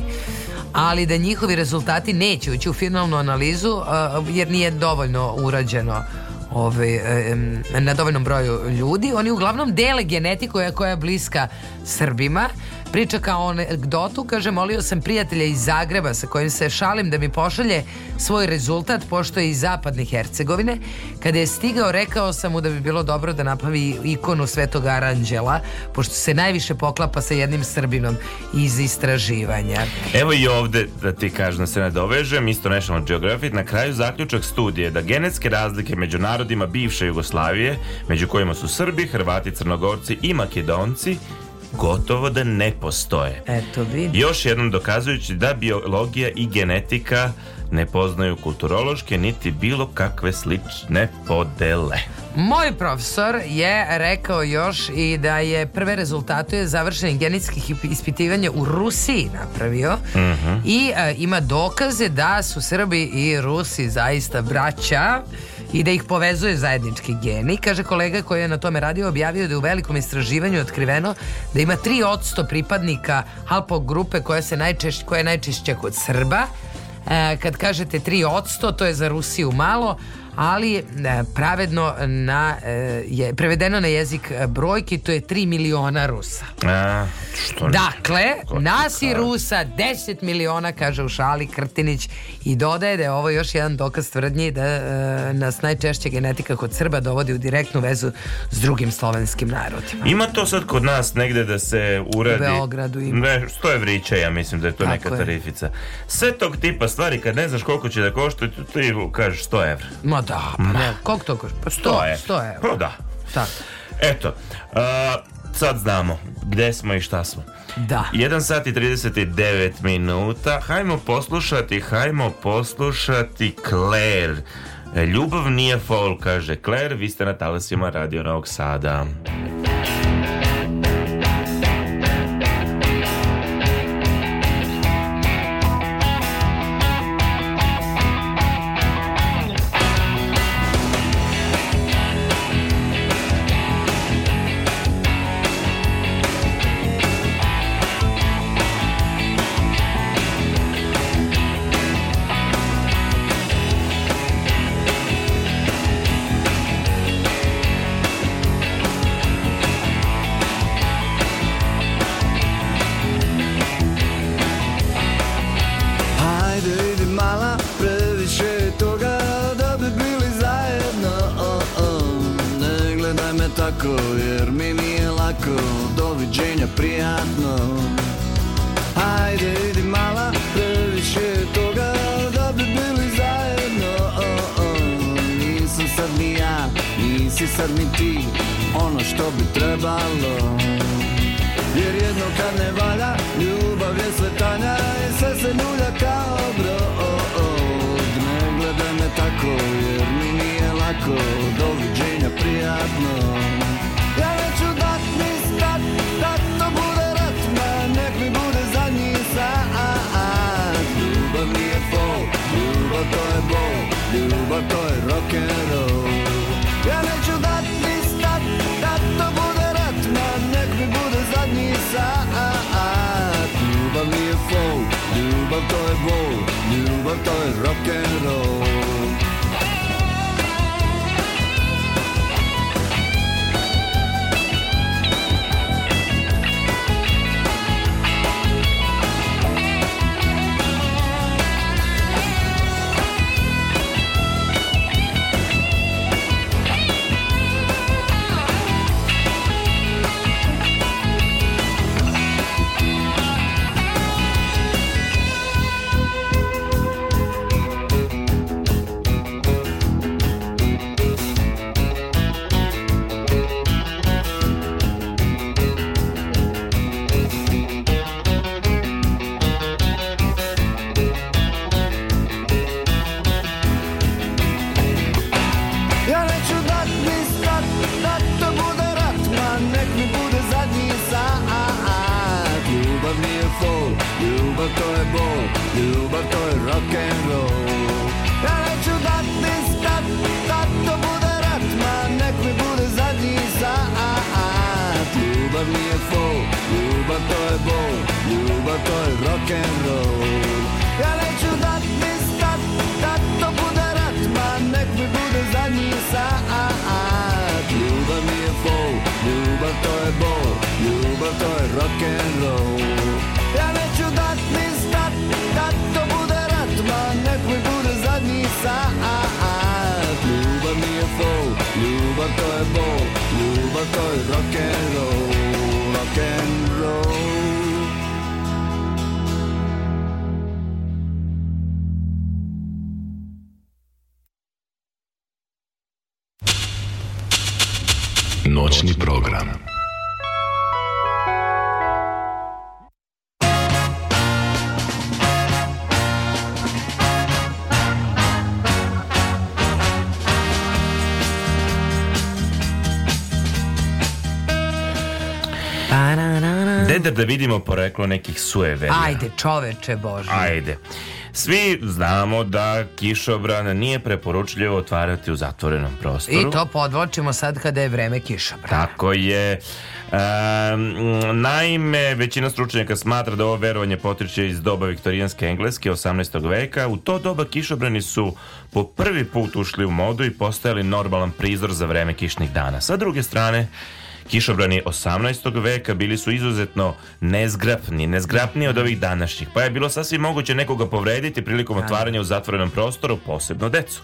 ali da njihovi rezultati neće ući u finalnu analizu e, jer nije dovoljno urađeno ovaj, na dovoljnom broju ljudi. Oni uglavnom dele genetiku koja je bliska Srbima Priča kao anegdotu, kaže, molio sam prijatelja iz Zagreba sa kojim se šalim da mi pošalje svoj rezultat, pošto je iz zapadne Hercegovine. Kada je stigao, rekao sam mu da bi bilo dobro da napravi ikonu Svetog Aranđela, pošto se najviše poklapa sa jednim Srbinom iz istraživanja. Evo i ovde, da ti kažem, da se ne dovežem, isto National Geographic, na kraju zaključak studije da genetske razlike među narodima bivše Jugoslavije, među kojima su Srbi, Hrvati, Crnogorci i Makedonci, gotovo da ne postoje. Eto vidi. Još jednom dokazujući da biologija i genetika ne poznaju kulturološke niti bilo kakve slične podele. Moj profesor je rekao još i da je prve rezultate završenih genetskih ispitivanja u Rusiji napravio uh mhm. -huh. i a, e, ima dokaze da su Srbi i Rusi zaista braća i da ih povezuje zajednički geni. Kaže kolega koji je na tome radio objavio da je u velikom istraživanju otkriveno da ima 3% pripadnika Alpog grupe koja, se najčešć, koja je najčešća kod Srba. E, kad kažete 3%, to je za Rusiju malo, ali e, pravedno na, e, je prevedeno na jezik e, brojki, to je 3 miliona Rusa. A, što dakle, nas i Rusa 10 miliona, kaže u šali Krtinić i dodaje da je ovo još jedan dokaz tvrdnji da nas najčešće genetika kod Srba dovodi u direktnu vezu s drugim slovenskim narodima. Ima to sad kod nas negde da se uradi... U Beogradu ima. Ne, što je vrića, ja mislim da je to Tako neka tarifica. Je. Sve tog tipa stvari, kad ne znaš koliko će da koštati, ti kažeš 100 evra. Ma da, pa Ma. ne, koliko pa to košta? Pa 100, 100 evra. 100 Da. Tako. Da. Eto, uh, sad znamo gdje smo i šta smo. Da. 1 sat i 39 minuta. Hajmo poslušati, hajmo poslušati Claire. E, ljubav nije fol, kaže Claire, vi ste na talasima Radio Novog Sada. Ajde da vidimo poreklo nekih sueverija. Ajde, čoveče Bože. Ajde. Svi znamo da kišobran nije preporučljivo otvarati u zatvorenom prostoru. I to podvočimo sad kada je vreme kišobrana. Tako je. E, naime, većina stručnjaka smatra da ovo verovanje potiče iz doba viktorijanske engleske 18. veka. U to doba kišobrani su po prvi put ušli u modu i postajali normalan prizor za vreme kišnih dana. Sa druge strane, Kišobrani 18. veka bili su izuzetno nezgrapni, nezgrapniji od ovih današnjih, pa je bilo sasvim moguće nekoga povrediti prilikom otvaranja u zatvorenom prostoru, posebno decu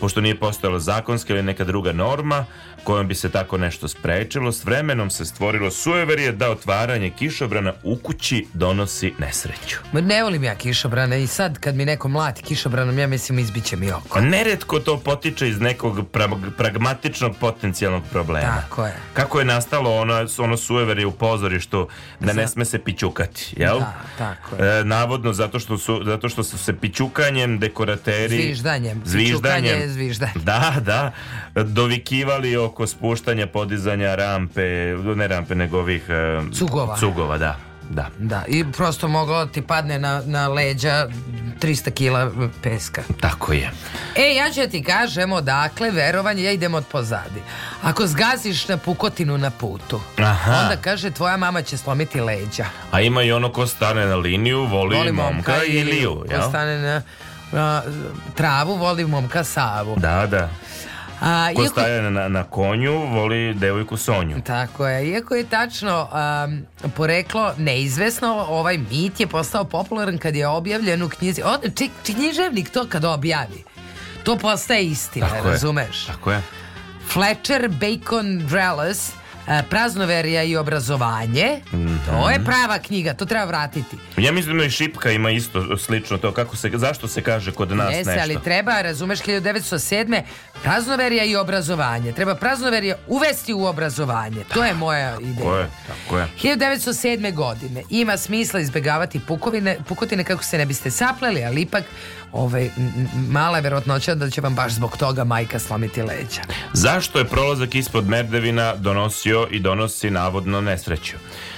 pošto nije postojala zakonska ili neka druga norma kojom bi se tako nešto sprečilo, s vremenom se stvorilo sueverje da otvaranje kišobrana u kući donosi nesreću. Ne volim ja kišobrane i sad kad mi neko mlati kišobranom, ja mislim izbiće mi oko. Pa neretko to potiče iz nekog pra pragmatičnog potencijalnog problema. Tako je. Kako je nastalo ono, ono sueverje u pozorištu da ne sme se pićukati, jel? Da, tako je. E, navodno zato što, su, zato što su se pićukanjem dekorateri... Zviždanjem. Zviždanjem te Da, da. Dovikivali oko spuštanja, podizanja rampe, ne rampe, nego ovih... E, cugova. Cugova, da. Da. da. I prosto moglo ti padne na, na leđa 300 kila peska. Tako je. E, ja ću ti kažem odakle verovanje, ja idem od pozadi. Ako zgaziš na pukotinu na putu, Aha. onda kaže tvoja mama će slomiti leđa. A ima i ono ko stane na liniju, voli, voli momka, momka i liju. Ko stane na travu, voli momka Savu. Da, da. A, Ko iako... staje na, na konju, voli devojku Sonju. Tako je. Iako je tačno a, poreklo neizvesno, ovaj mit je postao popularan kad je objavljen u knjizi. Od, či, či književnik to kad objavi. To postaje istina, Tako razumeš? Je. Tako je. Fletcher Bacon Drellis E, praznoverija i obrazovanje. Mm -hmm. To je mhm. prava knjiga, to treba vratiti. Ja mislim da i Šipka ima isto slično to, kako se, zašto se kaže kod nas Jeste, nešto. ali treba, razumeš, 1907. Praznoverija i obrazovanje. Treba praznoverija uvesti u obrazovanje. To je moja ideja. Tako je, tako je. 1907. godine. Ima smisla izbegavati pukovine, pukotine kako se ne biste sapleli, ali ipak ovaj, mala je verovatnoća da će vam baš zbog toga majka slomiti leđa. Zašto je prolazak ispod merdevina donosio i donosi navodno nesreću?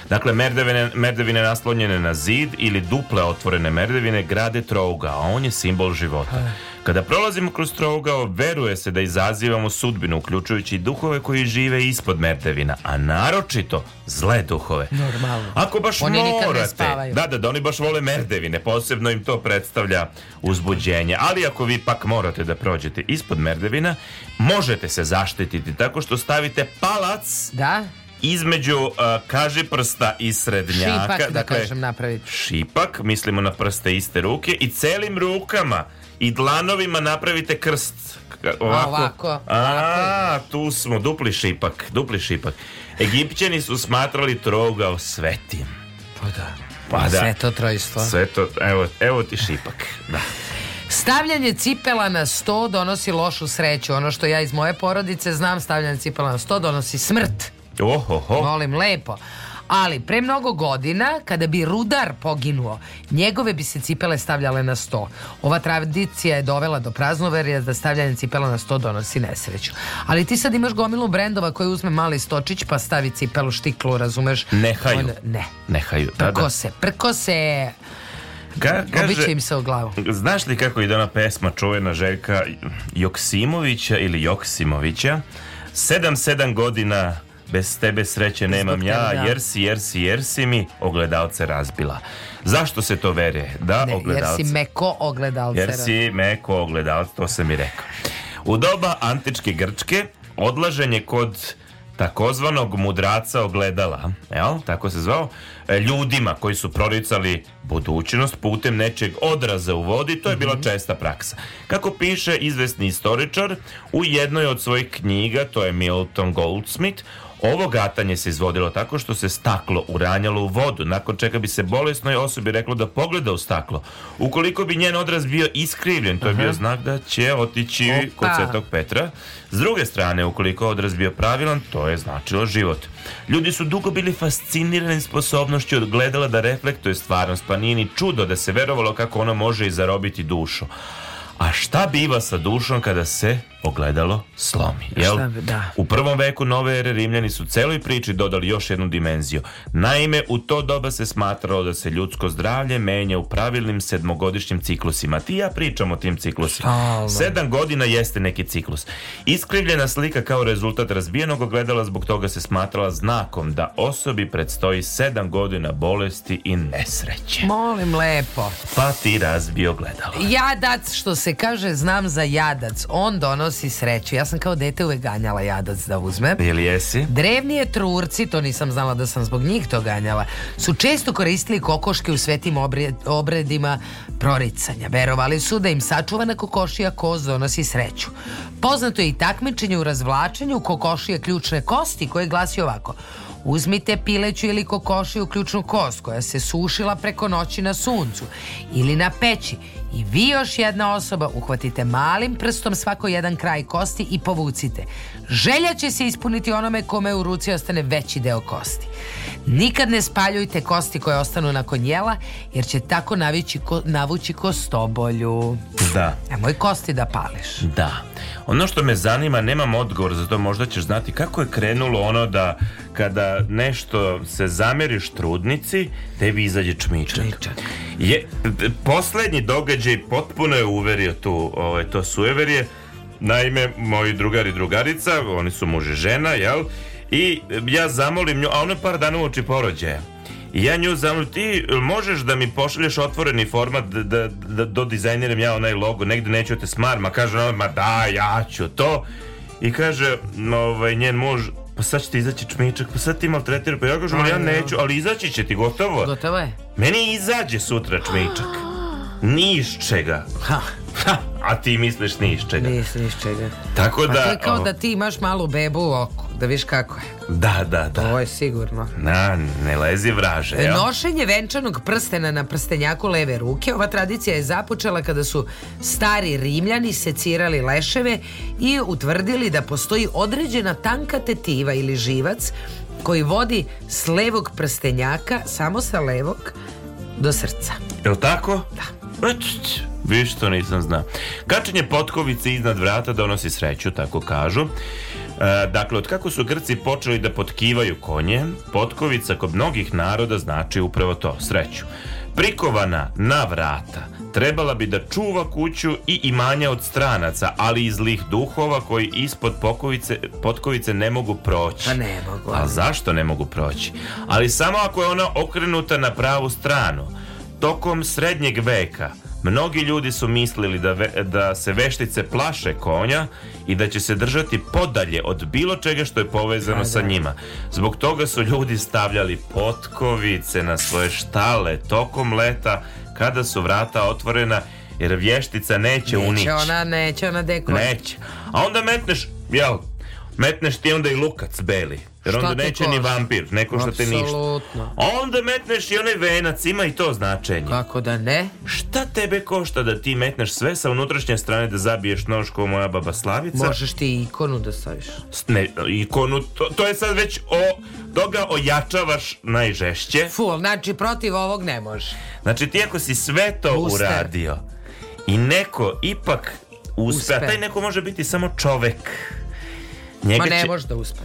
Dakle, merdevine, merdevine naslonjene na zid ili duple otvorene merdevine grade trouga, a on je simbol života. Kada prolazimo kroz Trougao, veruje se da izazivamo sudbinu, uključujući i duhove koji žive ispod Mertevina, a naročito zle duhove. Normalno. Ako baš oni morate, da, da, da, oni baš vole Merdevine, posebno im to predstavlja uzbuđenje. Ali ako vi pak morate da prođete ispod Merdevina, možete se zaštititi tako što stavite palac da? između uh, kaži prsta i srednjaka. Šipak, da dakle, da kažem, napraviti. Šipak, mislimo na prste iste ruke i celim rukama i dlanovima napravite krst. Ovako. ovako. A, tu smo, dupli šipak, dupli šipak. Egipćani su smatrali trogao svetim. Pa da. Pa da. Sve to trojstvo. Sve to, evo, evo ti šipak. Da. Stavljanje cipela na sto donosi lošu sreću. Ono što ja iz moje porodice znam, stavljanje cipela na sto donosi smrt. Ohoho. Molim, lepo. Ali pre mnogo godina kada bi rudar poginuo, njegove bi se cipele stavljale na sto. Ova tradicija je dovela do praznoverja da stavljanje cipela na sto donosi nesreću. Ali ti sad imaš gomilu brendova koji uzme mali stočić pa stavi cipelu štiklu, razumeš? Nehaju. On, ne. Nehaju. Da, da. prko se, prko se. Ka, kaže, im se o glavu. Znaš li kako ide ona pesma čuvena Željka Joksimovića ili Joksimovića? 7-7 godina Bez tebe sreće nemam ja, da. jer si, jer si, jer si mi ogledalce razbila. Zašto se to vere? Da, ne, ogledalce. Jer si meko ogledalce. Jer si meko ogledalce, to sam i rekao. U doba antičke Grčke odlaženje kod takozvanog mudraca ogledala, jel, tako se zvao, e, ljudima koji su proricali budućnost putem nečeg odraza u vodi, to je bila mhm. česta praksa. Kako piše izvesni istoričar, u jednoj od svojih knjiga, to je Milton Goldsmith, Ovo gatanje se izvodilo tako što se staklo uranjalo u vodu, nakon čega bi se bolesnoj osobi reklo da pogleda u staklo. Ukoliko bi njen odraz bio iskrivljen, to je bio znak da će otići Opa. kod Svetog Petra. S druge strane, ukoliko odraz bio pravilan, to je značilo život. Ljudi su dugo bili fascinirani sposobnošću odgledala da reflektuje stvarnost, pa nije ni čudo da se verovalo kako ona može i zarobiti dušu. A šta biva sa dušom kada se ogledalo slomi. Jel? Šta da. U prvom veku nove ere Rimljani su celoj priči dodali još jednu dimenziju. Naime, u to doba se smatralo da se ljudsko zdravlje menja u pravilnim sedmogodišnjim ciklusima. Ti ja pričam o tim ciklusima. Stalno. Sedam godina jeste neki ciklus. Iskrivljena slika kao rezultat razbijenog ogledala zbog toga se smatrala znakom da osobi predstoji sedam godina bolesti i nesreće. Molim lepo. Pa ti razbio ogledalo. Jadac, što se kaže, znam za jadac. On donosi donosi sreću. Ja sam kao dete uvek ganjala jadac da uzmem. Ili jesi? Drevnije trurci, to nisam znala da sam zbog njih to ganjala, su često koristili kokoške u svetim obredima proricanja. Verovali su da im sačuvana kokošija koz donosi sreću. Poznato je i takmičenje u razvlačenju kokošije ključne kosti koje glasi ovako. Uzmite pileću ili kokošiju ključnu kost koja se sušila preko noći na suncu ili na peći I vi još jedna osoba uhvatite malim prstom svako jedan kraj kosti i povucite. Želja će se ispuniti onome kome u ruci ostane veći deo kosti. Nikad ne spaljujte kosti koje ostanu nakon jela, jer će tako navući, ko, navući kostobolju. Da. Nemoj kosti da pališ. Da. Ono što me zanima, nemam odgovor za to, možda ćeš znati kako je krenulo ono da kada nešto se zameriš trudnici, tebi izađe čmičak. čmičak. Je, e, poslednji događaj leđa i potpuno je uverio tu, ovaj, to sujeverje. Naime, moji drugari i drugarica, oni su muže žena, jel? I ja zamolim nju, a ona par dana uoči porođaja. I ja nju zamolim, ti možeš da mi pošalješ otvoreni format da, da, da da dizajniram ja onaj logo, negde neću te smar, ma kaže ona, ma da, ja ću to. I kaže, ovaj, njen muž, pa sad će ti izaći čmičak, pa sad ti maltretira, pa ja kažem, ja neću, ali izaći će ti, gotovo. Gotovo je. Meni izađe sutra čmičak ni iz čega. Ha. ha. A ti misliš ni iz čega. Ni iz čega. Tako pa da... Pa to je kao da ti imaš malu bebu u oku, da viš kako je. Da, da, da. Ovo je sigurno. Na, ne lezi vraže. E, nošenje venčanog prstena na prstenjaku leve ruke, ova tradicija je započela kada su stari rimljani secirali leševe i utvrdili da postoji određena tanka tetiva ili živac koji vodi s levog prstenjaka, samo sa levog, do srca. Je li tako? Da. Viš to nisam zna. Kačenje potkovice iznad vrata donosi sreću, tako kažu. E, dakle, od kako su Grci počeli da potkivaju konje, potkovica kod mnogih naroda znači upravo to, sreću. Prikovana na vrata, trebala bi da čuva kuću i imanja od stranaca, ali i zlih duhova koji ispod pokovice, potkovice ne mogu proći. Pa ne mogu. A zašto ne mogu proći? Ali samo ako je ona okrenuta na pravu stranu. Tokom srednjeg veka mnogi ljudi su mislili da, ve, da se veštice plaše konja i da će se držati podalje od bilo čega što je povezano A, da, da. sa da. njima. Zbog toga su ljudi stavljali potkovice na svoje štale tokom leta kada su vrata otvorena jer vještica neće, neće unići. Ona, neće ona dekon. Neće. A onda metneš, jel, metneš ti onda i lukac beli. Jer šta onda neće koži? ni vampir, neko što te ništa. Onda metneš i onaj venac, ima i to značenje. Kako da ne? Šta tebe košta da ti metneš sve sa unutrašnje strane da zabiješ nož ko moja baba Slavica? Možeš ti ikonu da staviš. Ne, ikonu, to, to je sad već o, toga ojačavaš najžešće. Ful, znači protiv ovog ne može. Znači ti ako si sve to Buster. uradio i neko ipak uspe, uspe. A taj neko može biti samo čovek. Njega Ma ne će... može da uspe.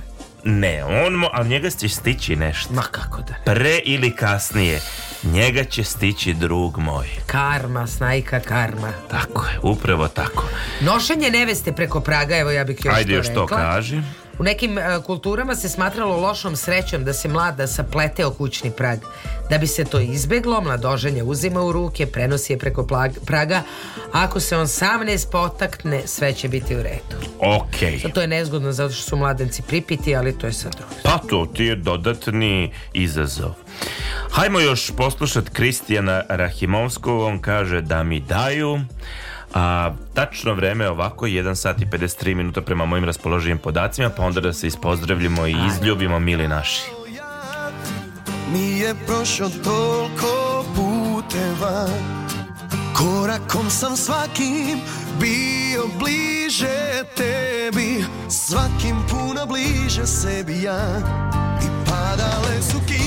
Ne, on mo, ali njega će stići nešto. Ma kako da ne? Pre ili kasnije, njega će stići drug moj. Karma, snajka karma. Tako je, upravo tako. Nošenje neveste preko Praga, evo ja bih još Ajde to još rekla. to kaži. U nekim uh, kulturama se smatralo lošom srećom da se mlada saplete o kućni prag. Da bi se to izbeglo, mladoženja uzima u ruke, prenosi je preko praga. A ako se on sam ne spotakne, sve će biti u redu. Okej. Okay. To je nezgodno zato što su mladenci pripiti, ali to je sad drugo. Pa to ti je dodatni izazov. Hajmo još poslušat Kristijana Rahimovskog, on kaže da mi daju A, tačno vreme je ovako 1 sat i 53 minuta prema mojim raspoloživim podacima, pa onda da se ispozdravljimo i izljubimo mili naši. Nije prošao toliko puteva Korakom sam svakim bio bliže tebi Svakim puno bliže sebi ja I padale su kine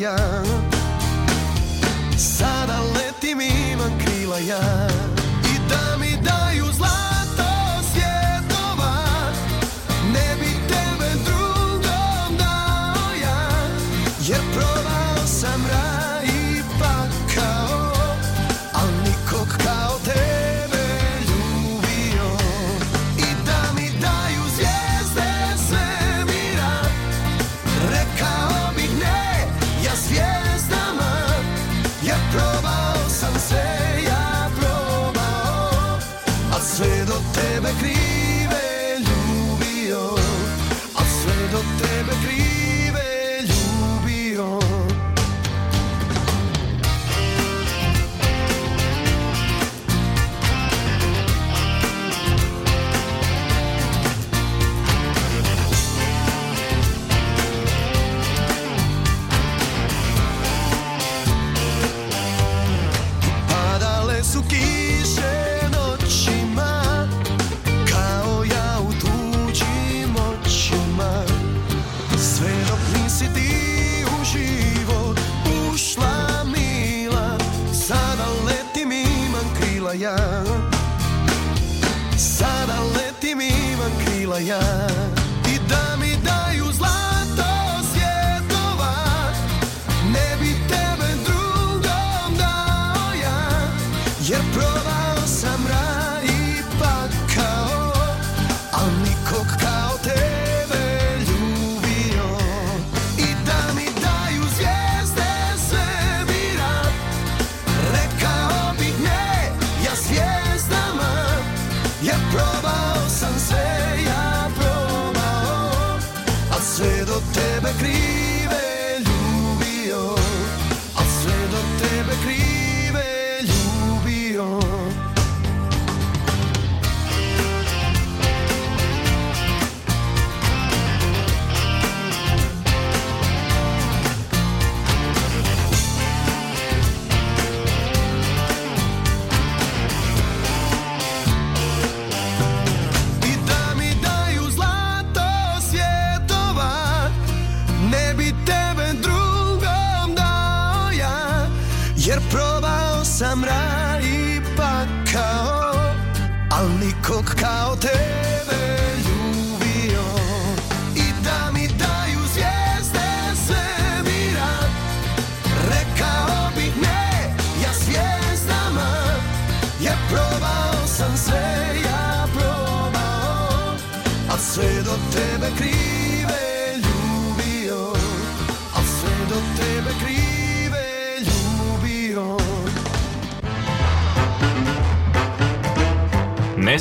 ja Sada letim imam krila ja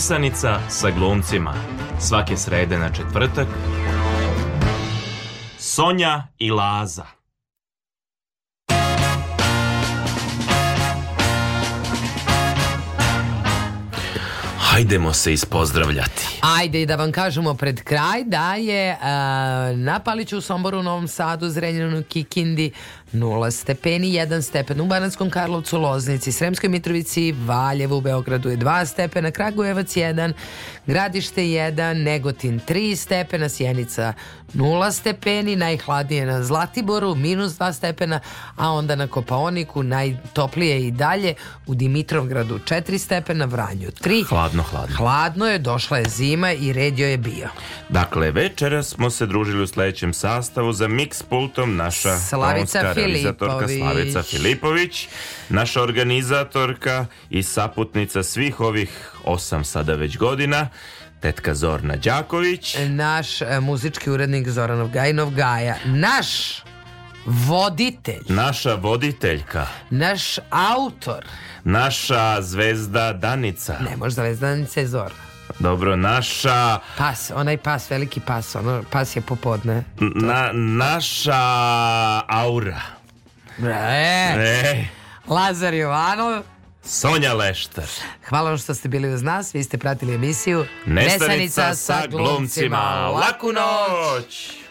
Pisanica sa glumcima. Svake srede na četvrtak. Sonja i Laza. Hajdemo se ispozdravljati. Ajde da vam kažemo pred kraj da je uh, na Paliću u Somboru u Novom Sadu, Zrenjaninu, Kikindi 0 stepeni, 1 stepen u Bananskom Karlovcu, Loznici, Sremskoj Mitrovici, Valjevu, Beogradu je 2 stepena, Kragujevac 1, Gradište 1, Negotin 3 stepena, Sjenica 0 stepeni, najhladnije na Zlatiboru, minus 2 stepena, a onda na Kopaoniku najtoplije i dalje u Dimitrovgradu 4 stepena, Vranju 3. Hladno, hladno. Hladno je, došla je zima njima i redio je bio. Dakle, večera smo se družili u sledećem sastavu za mix pultom naša Slavica realizatorka Slavica Filipović, naša organizatorka i saputnica svih ovih osam sada već godina, tetka Zorna Đaković. Naš e, muzički urednik Zoranov Gajnov Gaja. Naš voditelj. Naša voditeljka. Naš autor. Naša zvezda Danica. Ne, može zvezda Danica je Zorna. Dobro, naša... Pas, onaj pas, veliki pas, ono, pas je popodne. Na, naša aura. E, e. Lazar Jovanov. Sonja Leštar. Hvala vam što ste bili uz nas, vi ste pratili emisiju Nestanica, Nestanica sa glumcima. Laku noć!